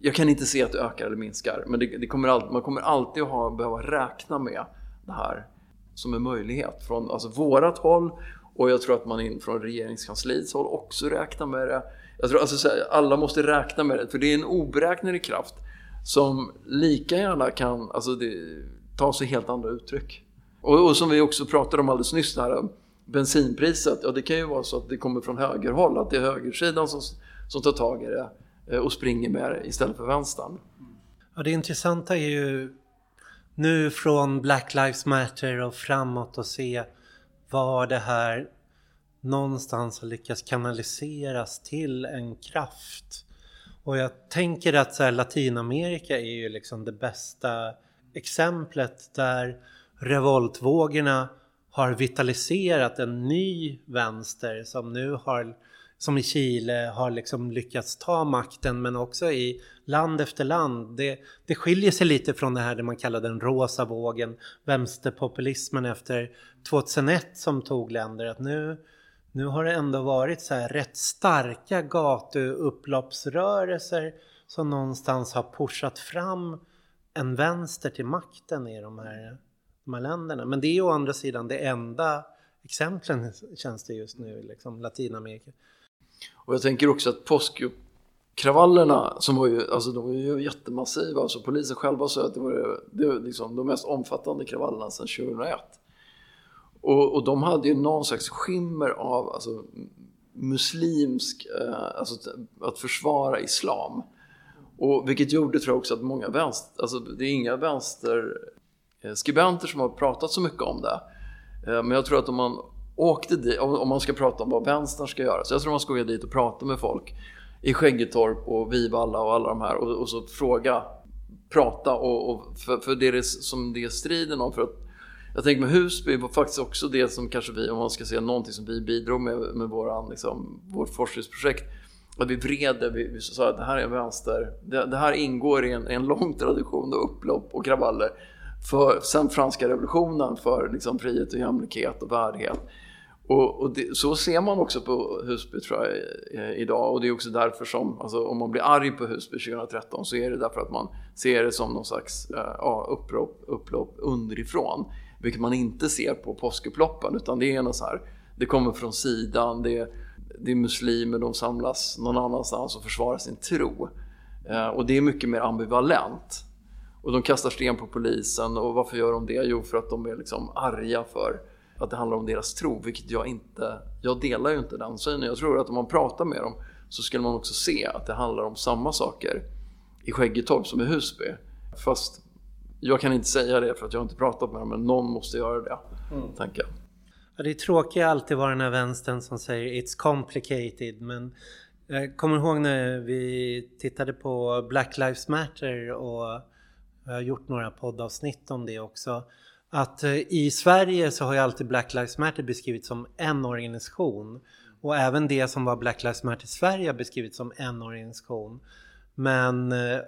jag kan inte se att det ökar eller minskar, men det, det kommer all, man kommer alltid att ha, behöva räkna med det här som en möjlighet från alltså vårat håll och jag tror att man in från regeringskansliets håll också räknar med det. Jag tror alltså alla måste räkna med det, för det är en oberäknelig kraft som lika gärna kan alltså det, ta sig helt andra uttryck. Och, och som vi också pratade om alldeles nyss, här, bensinpriset, ja det kan ju vara så att det kommer från högerhåll, att det är högersidan som, som tar tag i det Eh, och springer med det istället för vänstern. Ja, det intressanta är ju nu från Black Lives Matter och framåt och se var det här någonstans har lyckats kanaliseras till en kraft. Och jag tänker att så här, Latinamerika är ju liksom det bästa exemplet där revoltvågorna har vitaliserat en ny vänster som nu har, som i Chile, har liksom lyckats ta makten men också i land efter land. Det, det skiljer sig lite från det här det man kallar den rosa vågen, vänsterpopulismen efter 2001 som tog länder. Att nu, nu har det ändå varit så här rätt starka gatuupploppsrörelser som någonstans har pushat fram en vänster till makten i de här de här länderna. Men det är ju å andra sidan det enda exemplen känns det just nu, liksom Latinamerika. Och jag tänker också att påskkravallerna som var ju, alltså de var ju jättemassiva, alltså polisen själva sa att det var, det var liksom de mest omfattande kravallerna sedan 2001. Och, och de hade ju någon slags skimmer av alltså, muslimsk, eh, alltså att försvara islam. Och vilket gjorde tror jag också att många vänster, alltså det är inga vänster eh, skribenter som har pratat så mycket om det. Eh, men jag tror att om man åkte dit, om man ska prata om vad vänstern ska göra, så jag tror man ska gå dit och prata med folk i Skäggetorp och Vivalla och alla de här och, och så fråga, prata och, och för, för det är det som det är striden om. För att, jag tänker med Husby var faktiskt också det som kanske vi, om man ska säga någonting som vi bidrog med med våran, liksom, vårt forskningsprojekt, att vi vred det, vi, vi sa att det här är vänster, det, det här ingår i en, en lång tradition av upplopp och kravaller för, sen franska revolutionen för liksom, frihet och jämlikhet och värdighet. Och, och det, så ser man också på Husby tror jag eh, idag och det är också därför som, alltså, om man blir arg på Husby 2013 så är det därför att man ser det som någon slags eh, upplopp, upplopp underifrån. Vilket man inte ser på påskupploppen utan det är något så här, det kommer från sidan, det är, det är muslimer, de samlas någon annanstans och försvarar sin tro. Eh, och det är mycket mer ambivalent. Och de kastar sten på polisen och varför gör de det? Jo, för att de är liksom arga för att det handlar om deras tro, vilket jag inte, jag delar ju inte den synen. Jag tror att om man pratar med dem så skulle man också se att det handlar om samma saker i Skäggetorp som i Husby. Fast jag kan inte säga det för att jag har inte pratat med dem, men någon måste göra det, mm. tänker jag. Ja, det är tråkigt alltid vara den här vänstern som säger It's complicated, men jag kommer ihåg när vi tittade på Black Lives Matter och jag har gjort några poddavsnitt om det också. Att eh, i Sverige så har ju alltid Black Lives Matter beskrivits som en organisation. Och även det som var Black Lives Matter Sverige har beskrivits som en organisation. Men eh,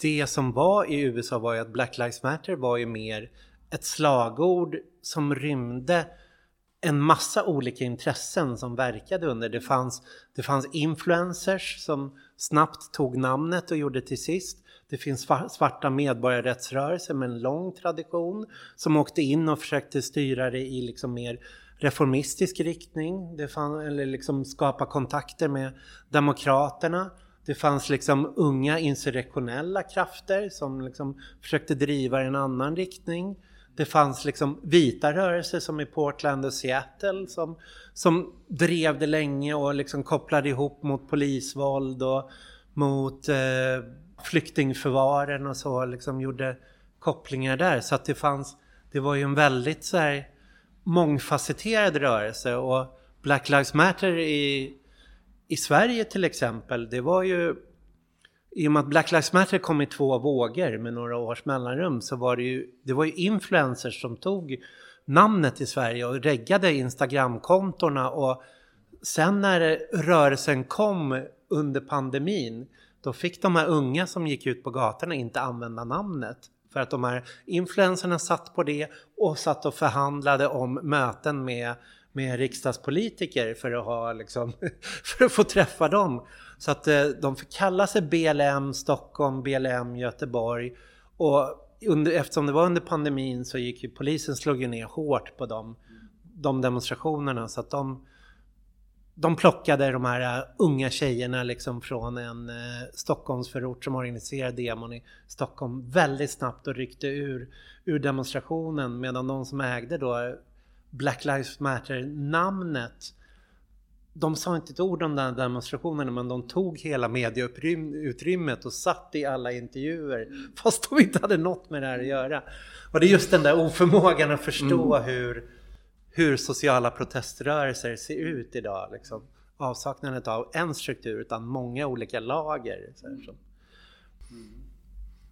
det som var i USA var ju att Black Lives Matter var ju mer ett slagord som rymde en massa olika intressen som verkade under. Det fanns, det fanns influencers som snabbt tog namnet och gjorde till sist. Det finns svarta medborgarrättsrörelser med en lång tradition som åkte in och försökte styra det i liksom mer reformistisk riktning. Det fanns, eller liksom skapa kontakter med demokraterna. Det fanns liksom unga insurrektionella krafter som liksom försökte driva i en annan riktning. Det fanns liksom vita rörelser som i Portland och Seattle som, som drev det länge och liksom kopplade ihop mot polisvåld och mot eh, flyktingförvaren och så liksom gjorde kopplingar där. Så att det fanns, det var ju en väldigt så här mångfacetterad rörelse och Black Lives Matter i, i Sverige till exempel, det var ju i och med att Black Lives Matter kom i två vågor med några års mellanrum så var det ju, det var ju influencers som tog namnet i Sverige och reggade Instagramkontorna och sen när rörelsen kom under pandemin då fick de här unga som gick ut på gatorna inte använda namnet. För att de här influenserna satt på det och satt och förhandlade om möten med, med riksdagspolitiker för att, ha, liksom, för att få träffa dem. Så att eh, de fick kalla sig BLM Stockholm, BLM Göteborg. Och under, eftersom det var under pandemin så gick ju polisen slog ju ner hårt på dem, de demonstrationerna. Så att de, de plockade de här eh, unga tjejerna liksom från en eh, Stockholmsförort som organiserade demon i Stockholm väldigt snabbt och ryckte ur, ur demonstrationen medan de som ägde då eh, Black Lives Matter-namnet de sa inte ett ord om den demonstrationen men de tog hela mediautrymmet och satt i alla intervjuer fast de inte hade något med det här att göra. Och det är just den där oförmågan att förstå mm. hur, hur sociala proteströrelser ser ut idag. Liksom. Avsaknaden av en struktur utan många olika lager. Så här, så.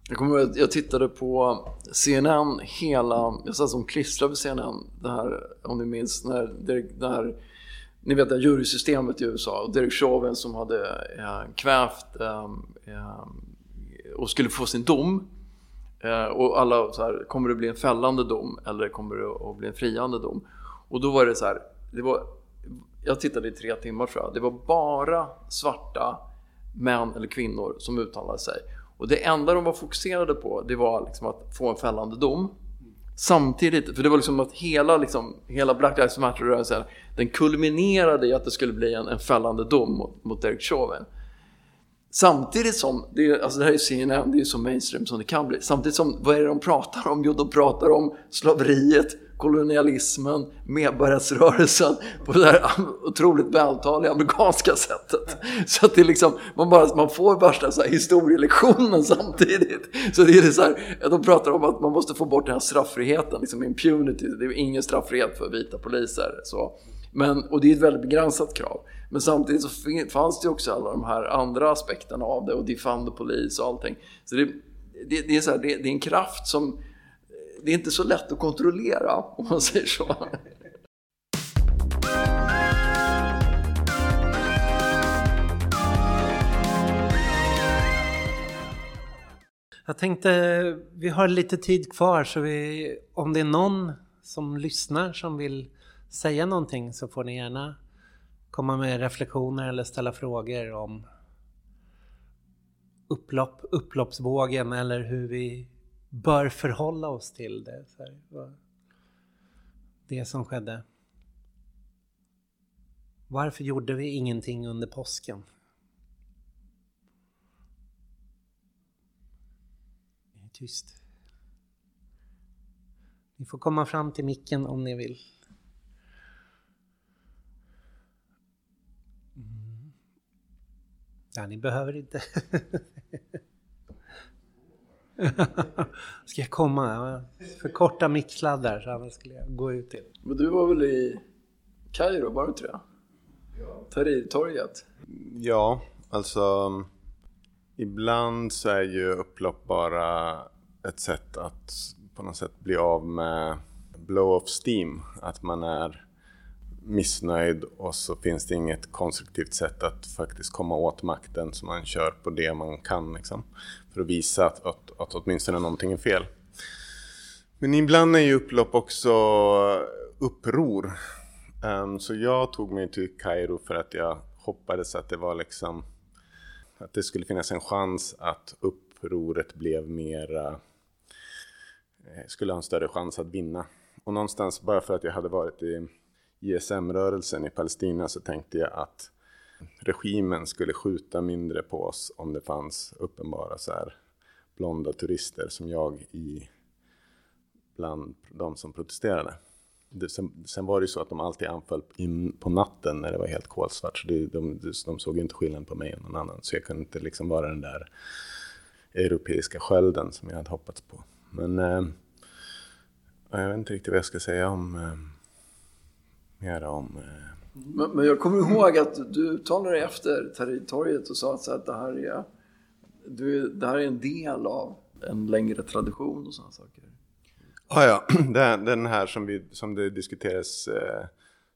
Jag kommer ihåg att jag tittade på CNN hela, jag satt som klistrad vid CNN, det här om ni minns när, när ni vet det jurysystemet i USA och Derek Chauvin som hade eh, kvävt eh, eh, och skulle få sin dom. Eh, och alla så här, kommer det bli en fällande dom eller kommer det att bli en friande dom? Och då var det så här, det var, jag tittade i tre timmar tror jag, det var bara svarta män eller kvinnor som uttalade sig. Och det enda de var fokuserade på det var liksom att få en fällande dom. Samtidigt, för det var liksom att hela, liksom, hela Black Lives Matter-rörelsen den kulminerade i att det skulle bli en, en fällande dom mot, mot Derek Chauvin. Samtidigt som, det, är, alltså det här är CNN, det är så mainstream som det kan bli. Samtidigt som, vad är det de pratar om? Jo, de pratar om slaveriet, kolonialismen, medborgarrättsrörelsen på det här otroligt vältaliga amerikanska sättet. Så att det är liksom, man, bara, man får värsta så här historielektionen samtidigt. Så det är så här, de pratar om att man måste få bort den här strafffriheten, liksom impunity. Det är ingen strafffrihet för vita poliser. Så. Men, och det är ett väldigt begränsat krav. Men samtidigt så fanns det också alla de här andra aspekterna av det och defund the police och allting. Så det, det, det är, så här, det, det, är en kraft som det är inte så lätt att kontrollera om man säger så. Jag tänkte, vi har lite tid kvar så vi, om det är någon som lyssnar som vill säga någonting så får ni gärna komma med reflektioner eller ställa frågor om upplopp, upploppsvågen eller hur vi bör förhålla oss till det. det som skedde. Varför gjorde vi ingenting under påsken? Det är tyst. Ni får komma fram till micken om ni vill. Mm. Ja, ni behöver inte. Ska jag komma? Förkorta micksladdar så annars skulle jag gå ut till. Men du var väl i Kairo, var du inte det? Ja. Tahrirtorget? Ja, alltså ibland så är ju upplopp bara ett sätt att på något sätt bli av med blow-off steam. Att man är missnöjd och så finns det inget konstruktivt sätt att faktiskt komma åt makten så man kör på det man kan liksom, för att visa att, att, att åtminstone någonting är fel. Men ibland är ju upplopp också uppror. Um, så jag tog mig till Kairo för att jag hoppades att det var liksom att det skulle finnas en chans att upproret blev mera eh, skulle ha en större chans att vinna. Och någonstans bara för att jag hade varit i ISM-rörelsen i Palestina så tänkte jag att regimen skulle skjuta mindre på oss om det fanns uppenbara så här blonda turister som jag i bland de som protesterade. Det, sen, sen, var det ju så att de alltid anföll in på natten när det var helt kolsvart. Så det, de, de såg inte skillnad på mig och någon annan. Så jag kunde inte liksom vara den där europeiska skölden som jag hade hoppats på. Men eh, jag vet inte riktigt vad jag ska säga om eh, mera om... Eh... Men, men, jag kommer ihåg att du talade efter territoriet och sa att, så att det här är du, det här är en del av en längre tradition och sådana saker. Ah, ja, den, den här som, vi, som det diskuterades, eh,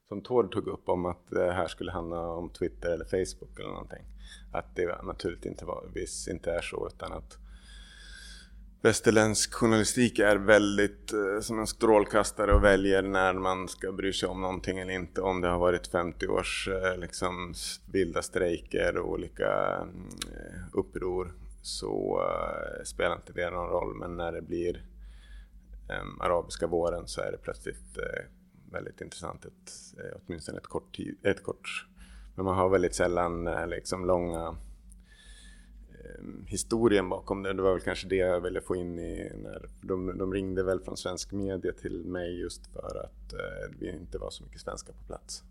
som Tord tog upp om att det här skulle handla om Twitter eller Facebook eller någonting. Att det naturligtvis inte, var, inte är så utan att västerländsk journalistik är väldigt eh, som en strålkastare och väljer när man ska bry sig om någonting eller inte. Om det har varit 50 års eh, liksom, vilda strejker och olika eh, uppror så spelar inte det någon roll. Men när det blir äm, arabiska våren så är det plötsligt äh, väldigt intressant. Ett, åtminstone ett kort, tid, ett kort men man har väldigt sällan liksom långa Ehm, historien bakom det. Det var väl kanske det jag ville få in i när de, de ringde väl från svensk media till mig just för att eh, vi inte var så mycket svenskar på plats.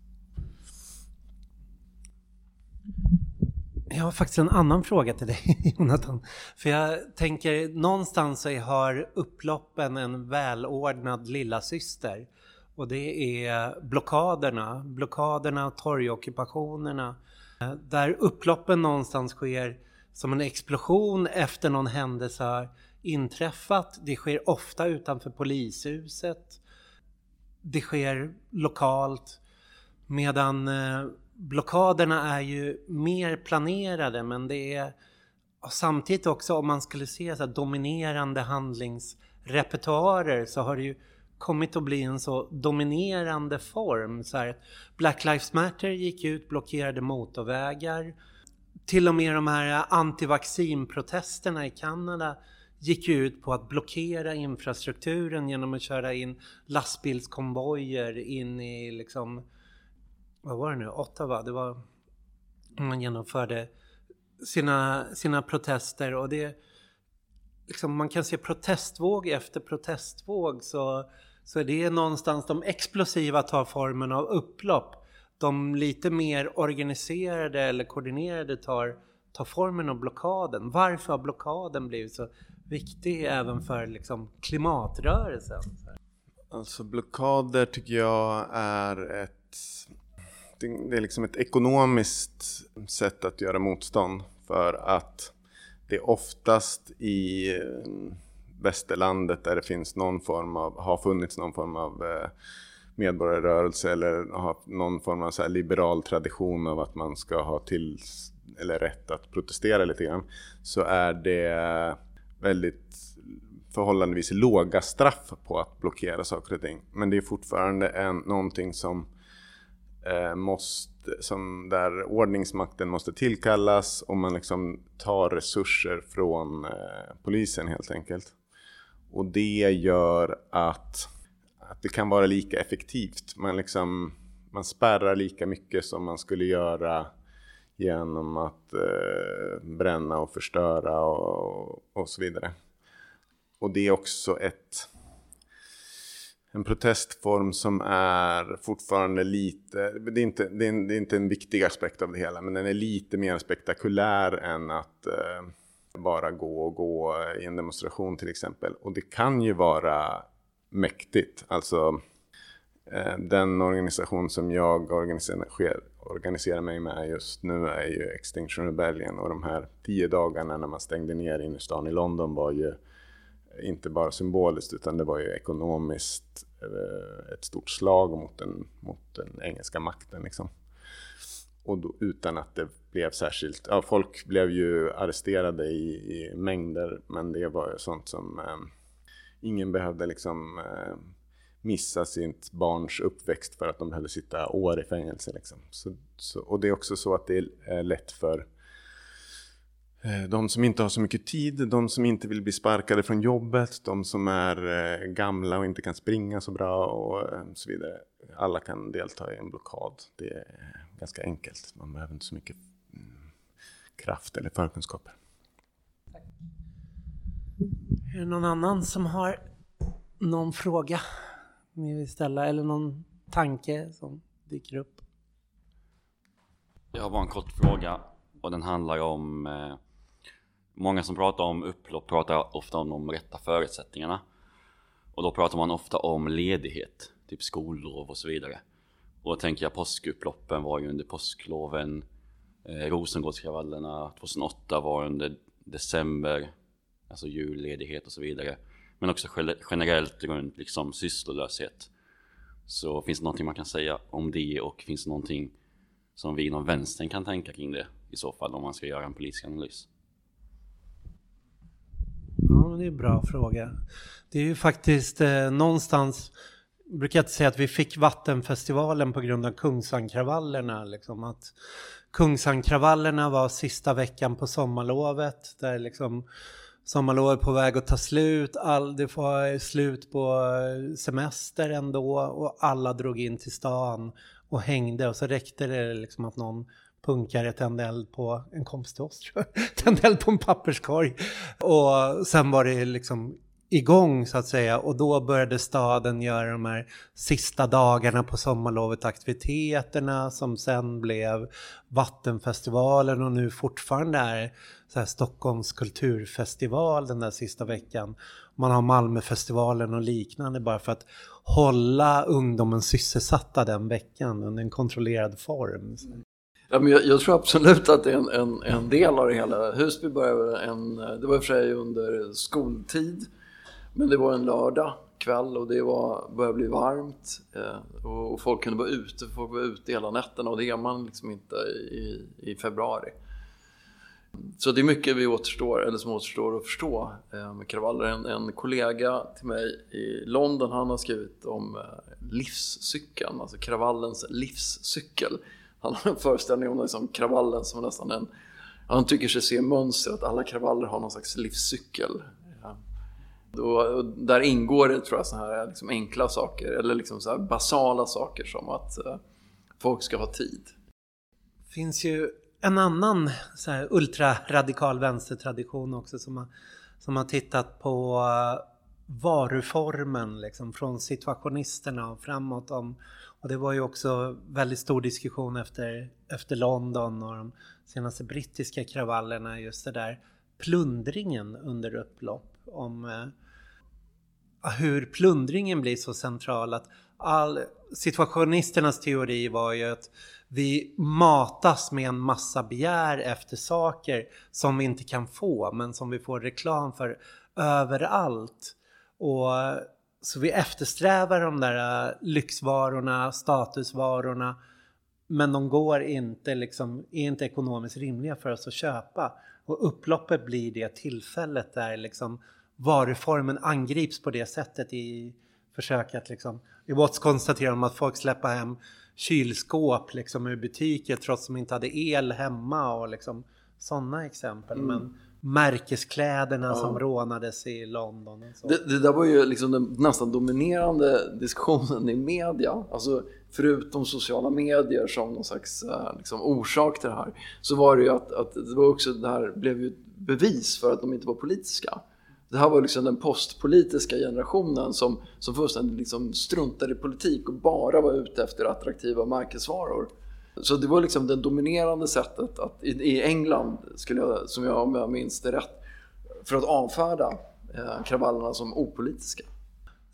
Jag har faktiskt en annan fråga till dig Jonathan. För jag tänker någonstans så har upploppen en välordnad lilla syster. Och det är blockaderna, blockaderna, torgockupationerna. Eh, där upploppen någonstans sker som en explosion efter någon händelse har inträffat. Det sker ofta utanför polishuset. Det sker lokalt. Medan eh, blockaderna är ju mer planerade men det är samtidigt också om man skulle se så dominerande handlingsrepertoarer så har det ju kommit att bli en så dominerande form. Så här, Black Lives Matter gick ut, blockerade motorvägar till och med de här eh, antivaccinprotesterna i Kanada gick ju ut på att blockera infrastrukturen genom att köra in lastbilskonvojer in i liksom, vad var det nu, Ottawa? Det var, man genomförde sina, sina protester och det, liksom, man kan se protestvåg efter protestvåg så, så är någonstans de explosiva tar formen av upplopp de lite mer organiserade eller koordinerade tar, tar formen av blockaden. Varför har blockaden blivit så viktig även för liksom, klimatrörelsen? Alltså blockader tycker jag är ett det är liksom ett ekonomiskt sätt att göra motstånd för att det är oftast i eh, västerlandet där det finns någon form av, har funnits någon form av eh, medborgarrörelse eller ha någon form av så liberal tradition av att man ska ha till eller rätt att protestera lite grann så är det väldigt förhållandevis låga straff på att blockera saker och ting. Men det är fortfarande en, någonting som eh, måste, som där ordningsmakten måste tillkallas och man liksom tar resurser från eh, polisen helt enkelt. Och det gör att att det kan vara lika effektivt. Man, liksom, man spärrar lika mycket som man skulle göra genom att eh, bränna och förstöra och, och så vidare. Och det är också ett, en protestform som är fortfarande lite, det är, inte, det, är en, det är inte en viktig aspekt av det hela, men den är lite mer spektakulär än att eh, bara gå och gå i en demonstration till exempel. Och det kan ju vara mäktigt. Alltså eh, den organisation som jag organiserar, organiserar mig med just nu är ju Extinction Rebellion och de här tio dagarna när man stängde ner innerstan i London var ju inte bara symboliskt utan det var ju ekonomiskt eh, ett stort slag mot den, mot den engelska makten. Liksom. Och då, utan att det blev särskilt, ja folk blev ju arresterade i, i mängder men det var ju sånt som eh, ingen behövde liksom eh, missa sitt barns uppväxt för att de behövde sitta år i fängelse. Liksom. Så, så, och det är också så att det är lätt för eh, de som inte har så mycket tid, de som inte vill bli sparkade från jobbet, de som är eh, gamla och inte kan springa så bra och så vidare. Alla kan delta i en blockad. Det är ganska enkelt. Man behöver inte så mycket mm, kraft eller förkunskaper. Är det någon annan som har någon fråga ni vill ställa eller någon tanke som dyker upp? Jag har bara en kort fråga och den handlar om eh, Många som pratar om upplopp pratar ofta om de rätta förutsättningarna och då pratar man ofta om ledighet, typ skollov och så vidare. Och då tänker jag påskupploppen var ju under påskloven eh, Rosengårdskravallerna 2008 var under december, alltså julledighet och så vidare. Men också generellt runt liksom sysslolöshet. Så finns det någonting man kan säga om det och finns det någonting som vi inom vänstern kan tänka kring det i så fall om man ska göra en politisk analys? Ja, det är en bra fråga. Det är ju faktiskt eh, någonstans, jag brukar inte säga att vi fick Vattenfestivalen på grund av Kungsankravallerna. Liksom, att Kungsankravallerna var sista veckan på sommarlovet där liksom sommarlovet på väg att ta slut, all, det var slut på eh, semester ändå och alla drog in till stan och hängde och så räckte det liksom att någon punkare tände eld på en kompis till oss tror jag. tände eld på en papperskorg. Och sen var det liksom igång så att säga och då började staden göra de här sista dagarna på sommarlovet aktiviteterna som sen blev Vattenfestivalen och nu fortfarande är så här Stockholms kulturfestival den där sista veckan. Man har Malmöfestivalen och liknande bara för att hålla ungdomen sysselsatta den veckan under en kontrollerad form. Ja, men jag, jag, tror absolut att det är en, en, en, del av det hela. Husby började en, det var i och för sig under skoltid, men det var en lördag kväll och det var, började bli varmt eh, och, och, folk kunde vara ute, folk var ute hela nätterna och det är man liksom inte i, i februari. Så det är mycket vi återstår, eller som återstår att förstå eh, med kravaller. En, en, kollega till mig i London, han har skrivit om eh, livscykeln, alltså kravallens livscykel. Han har en föreställning om liksom kravallen som nästan en... Han tycker sig se mönster, att alla kravaller har någon slags livscykel. Och, och där ingår det, tror jag, så här liksom enkla saker, eller liksom så basala saker som att eh, folk ska ha tid. Det finns ju en annan så här, ultraradikal vänstertradition också som har, som har tittat på eh, varuformen liksom, från situationisterna och framåt. Om, och det var ju också väldigt stor diskussion efter, efter London och de senaste brittiska kravallerna, just det där plundringen under upplopp. Om eh, hur plundringen blir så central att all, situationisternas teori var ju att vi matas med en massa begär efter saker som vi inte kan få men som vi får reklam för överallt. Och så vi eftersträvar de där äh, lyxvarorna, statusvarorna men de går inte, liksom, är inte ekonomiskt rimliga för oss att köpa. Och upploppet blir det tillfället där liksom varuformen angrips på det sättet i försök att liksom... I Watts konstaterar de att folk släpper hem kylskåp liksom ur butiker trots att de inte hade el hemma och liksom sådana exempel. Mm. Men märkeskläderna ja. som rånades i London. Det, det, där var ju liksom den nästan dominerande diskussionen i media. Alltså förutom sociala medier som någon slags eh, liksom, orsak till det här så var det ju att, att det var också det här blev ju bevis för att de inte var politiska. Det här var liksom den postpolitiska generationen som, som fullständigt liksom struntade i politik och bara var ute efter attraktiva märkesvaror. Så det var liksom det dominerande sättet att, i, i England, skulle jag, som jag, om jag minns det rätt, för att avfärda eh, kravallerna som opolitiska.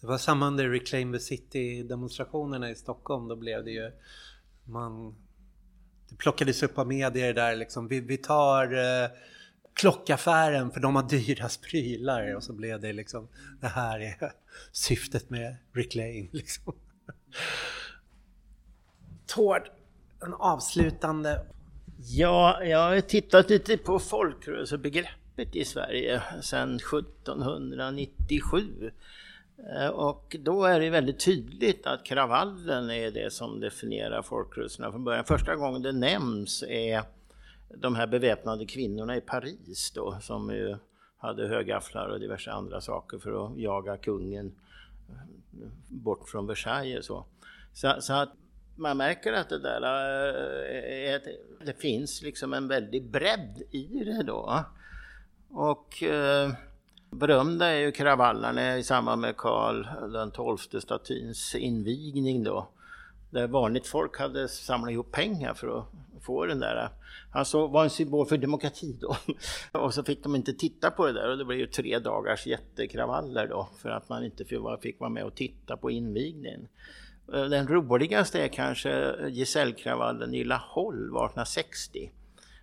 Det var samma under Reclaim the City-demonstrationerna i Stockholm. Då blev det ju... Man, det plockades upp av medier där liksom. Vi, vi tar... Eh, klockaffären för de har dyrast prylar och så blev det liksom det här är syftet med Reclaim liksom. Tord, en avslutande. Ja, jag har tittat lite på folkrörelsebegreppet i Sverige sedan 1797. Eh, och då är det väldigt tydligt att kravallen är det som definierar folkrörelserna från början. Första gången det nämns är de här beväpnade kvinnorna i Paris då som ju hade högafflar och diverse andra saker för att jaga kungen eh, bort från Versailles. Så, så, så att man märker att det där eh, är, det finns liksom en väldig bredd i det då. Och eh, berömda är ju kravallerna i samband med Karl den XII statyns invigning då. Där vanligt folk hade samlat ihop pengar för att få den där. Han så var en symbol för demokrati då. Och så fick de inte titta på det där och det blev ju tre dagars jättekravaller då för att man inte fick vara med och titta på invigningen. Eh, den roligaste är kanske gesällkravallen i Laholm 1860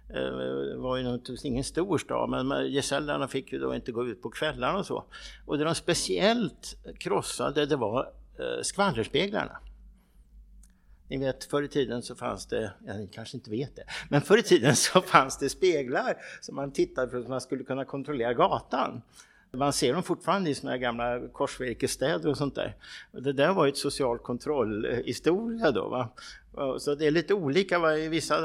Det eh, var ju naturligtvis ingen stor stad, men gesällarna fick ju då inte gå ut på kvällarna och så. Och det de speciellt krossade, det var eh, skvallerspeglarna. Ni vet förr i tiden så fanns det, ja, ni kanske inte vet det, men förr i tiden så fanns det speglar som man tittade för att man skulle kunna kontrollera gatan. Man ser dem fortfarande i såna här gamla korsvirkesstäder och sånt där. Det där var ju ett social kontrollhistoria då. Va? Så det är lite olika, va? i vissa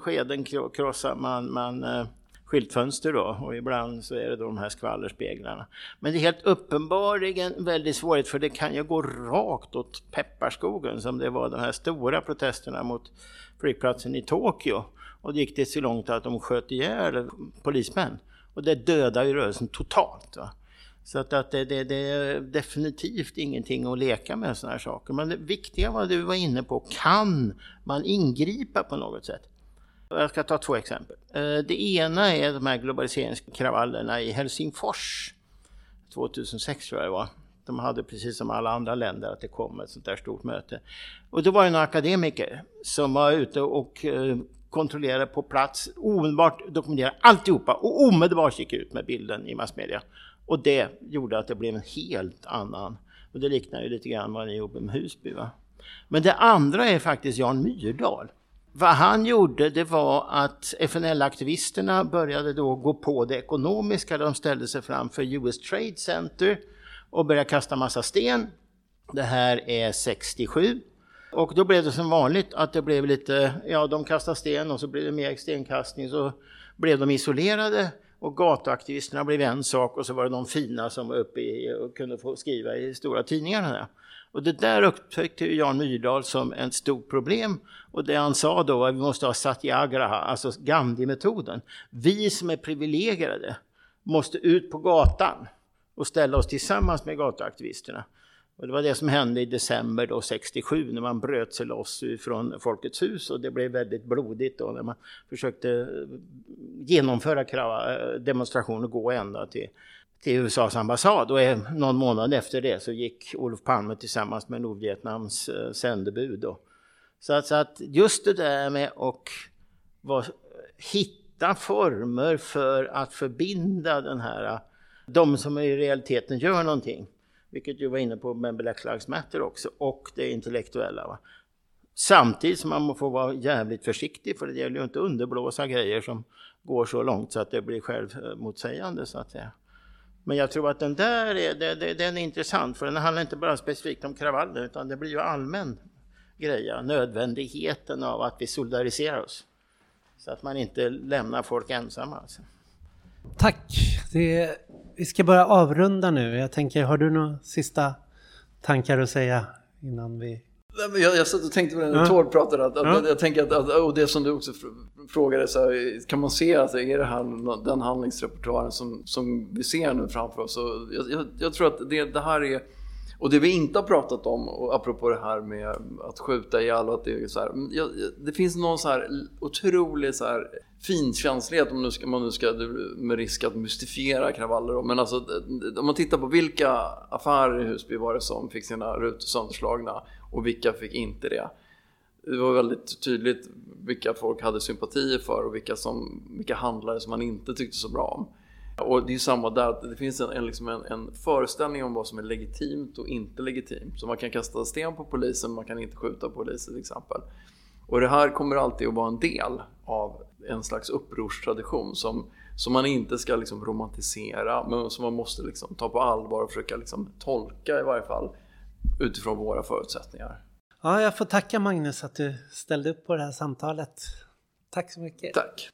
skeden krossar man, man eh, skyltfönster då och ibland så är det då de här skvallerspeglarna. Men det är helt uppenbarligen väldigt svårt för det kan ju gå rakt åt pepparskogen som det var de här stora protesterna mot flygplatsen i Tokyo. Och det gick det så långt att de sköt ihjäl polismän. Och det dödade ju rörelsen totalt. Va? Så att, att det, det, det, är definitivt ingenting att leka med sådana här saker. Men det viktiga var det du var inne på, kan man ingripa på något sätt? Jag ska ta två exempel. Eh, det ena är de här globaliseringskravallerna i Helsingfors 2006 tror jag det var. De hade precis som alla andra länder att det kom ett sånt där stort möte. Och då var det några akademiker som var ute och eh, kontrollerade på plats, omedelbart dokumenterade alltihopa och omedelbart gick ut med bilden i massmedia. Och det gjorde att det blev en helt annan, och det liknar ju lite grann vad ni gjorde med Husby. Va? Men det andra är faktiskt Jan Myrdal vad han gjorde det var att FNL-aktivisterna började då gå på det ekonomiska. De ställde sig framför US Trade Center och började kasta massa sten. Det här är 67. Och då blev det som vanligt att det blev lite, ja de kastade sten och så blev det mer stenkastning. Så blev de isolerade och gatuaktivisterna blev en sak och så var det de fina som var uppe i, och kunde få skriva i stora tidningarna. Och det där upptäckte Jan Myrdal som ett stort problem. Och det han sa då var att vi måste ha satyagraha, alltså Gandhi-metoden. Vi som är privilegierade måste ut på gatan och ställa oss tillsammans med gatuaktivisterna. Och det var det som hände i december då 67 när man bröt sig loss från Folkets hus och det blev väldigt blodigt då när man försökte eh, genomföra eh, demonstrationer och gå ända till till USAs ambassad och någon månad efter det så gick Olof Palme tillsammans med Nordvietnams eh, sändebud. Då. Så, att, så att just det där med att var, hitta former för att förbinda den här, de som i realiteten gör någonting, vilket du var inne på med Black Lives Matter också, och det intellektuella. Va? Samtidigt som man får vara jävligt försiktig för det gäller ju inte att underblåsa grejer som går så långt så att det blir självmotsägande så att säga. Men jag tror att den där är, det, den är intressant för den handlar inte bara specifikt om kravaller utan det blir ju allmän greja, nödvändigheten av att vi solidariserar oss. Så att man inte lämnar folk ensamma. Alltså. Tack! Det, vi ska börja avrunda nu. Jag tänker, har du några sista tankar att säga innan vi jag, jag satt och tänkte på det när Tord pratade, att, att, jag tänker att, att, och det som du också frågade, så här, kan man se att det är det här, den handlingsrepertoaren som, som vi ser nu framför oss? Jag, jag, jag, tror att det, det här är, och det vi inte har pratat om, och apropå det här med att skjuta ihjäl och att det är så här, det finns någon så här otrolig så här finkänslighet om, nu ska, man nu ska med risk att mystifiera kravaller. Då. Men alltså, om man tittar på vilka affärer i Husby var det som fick sina rutor sönderslagna och vilka fick inte det. Det var väldigt tydligt vilka folk hade sympatier för och vilka, som, vilka handlare som man inte tyckte så bra om. Och det är samma där, det finns en, en, liksom en, en, föreställning om vad som är legitimt och inte legitimt. Så man kan kasta sten på polisen, man kan inte skjuta polisen till exempel. Och det här kommer alltid att vara en del av en slags upprorstradition som, som man inte ska liksom romantisera men som man måste liksom ta på allvar och försöka liksom tolka i varje fall utifrån våra förutsättningar. Ja, jag får tacka Magnus att du ställde upp på det här samtalet. Tack så mycket. Tack.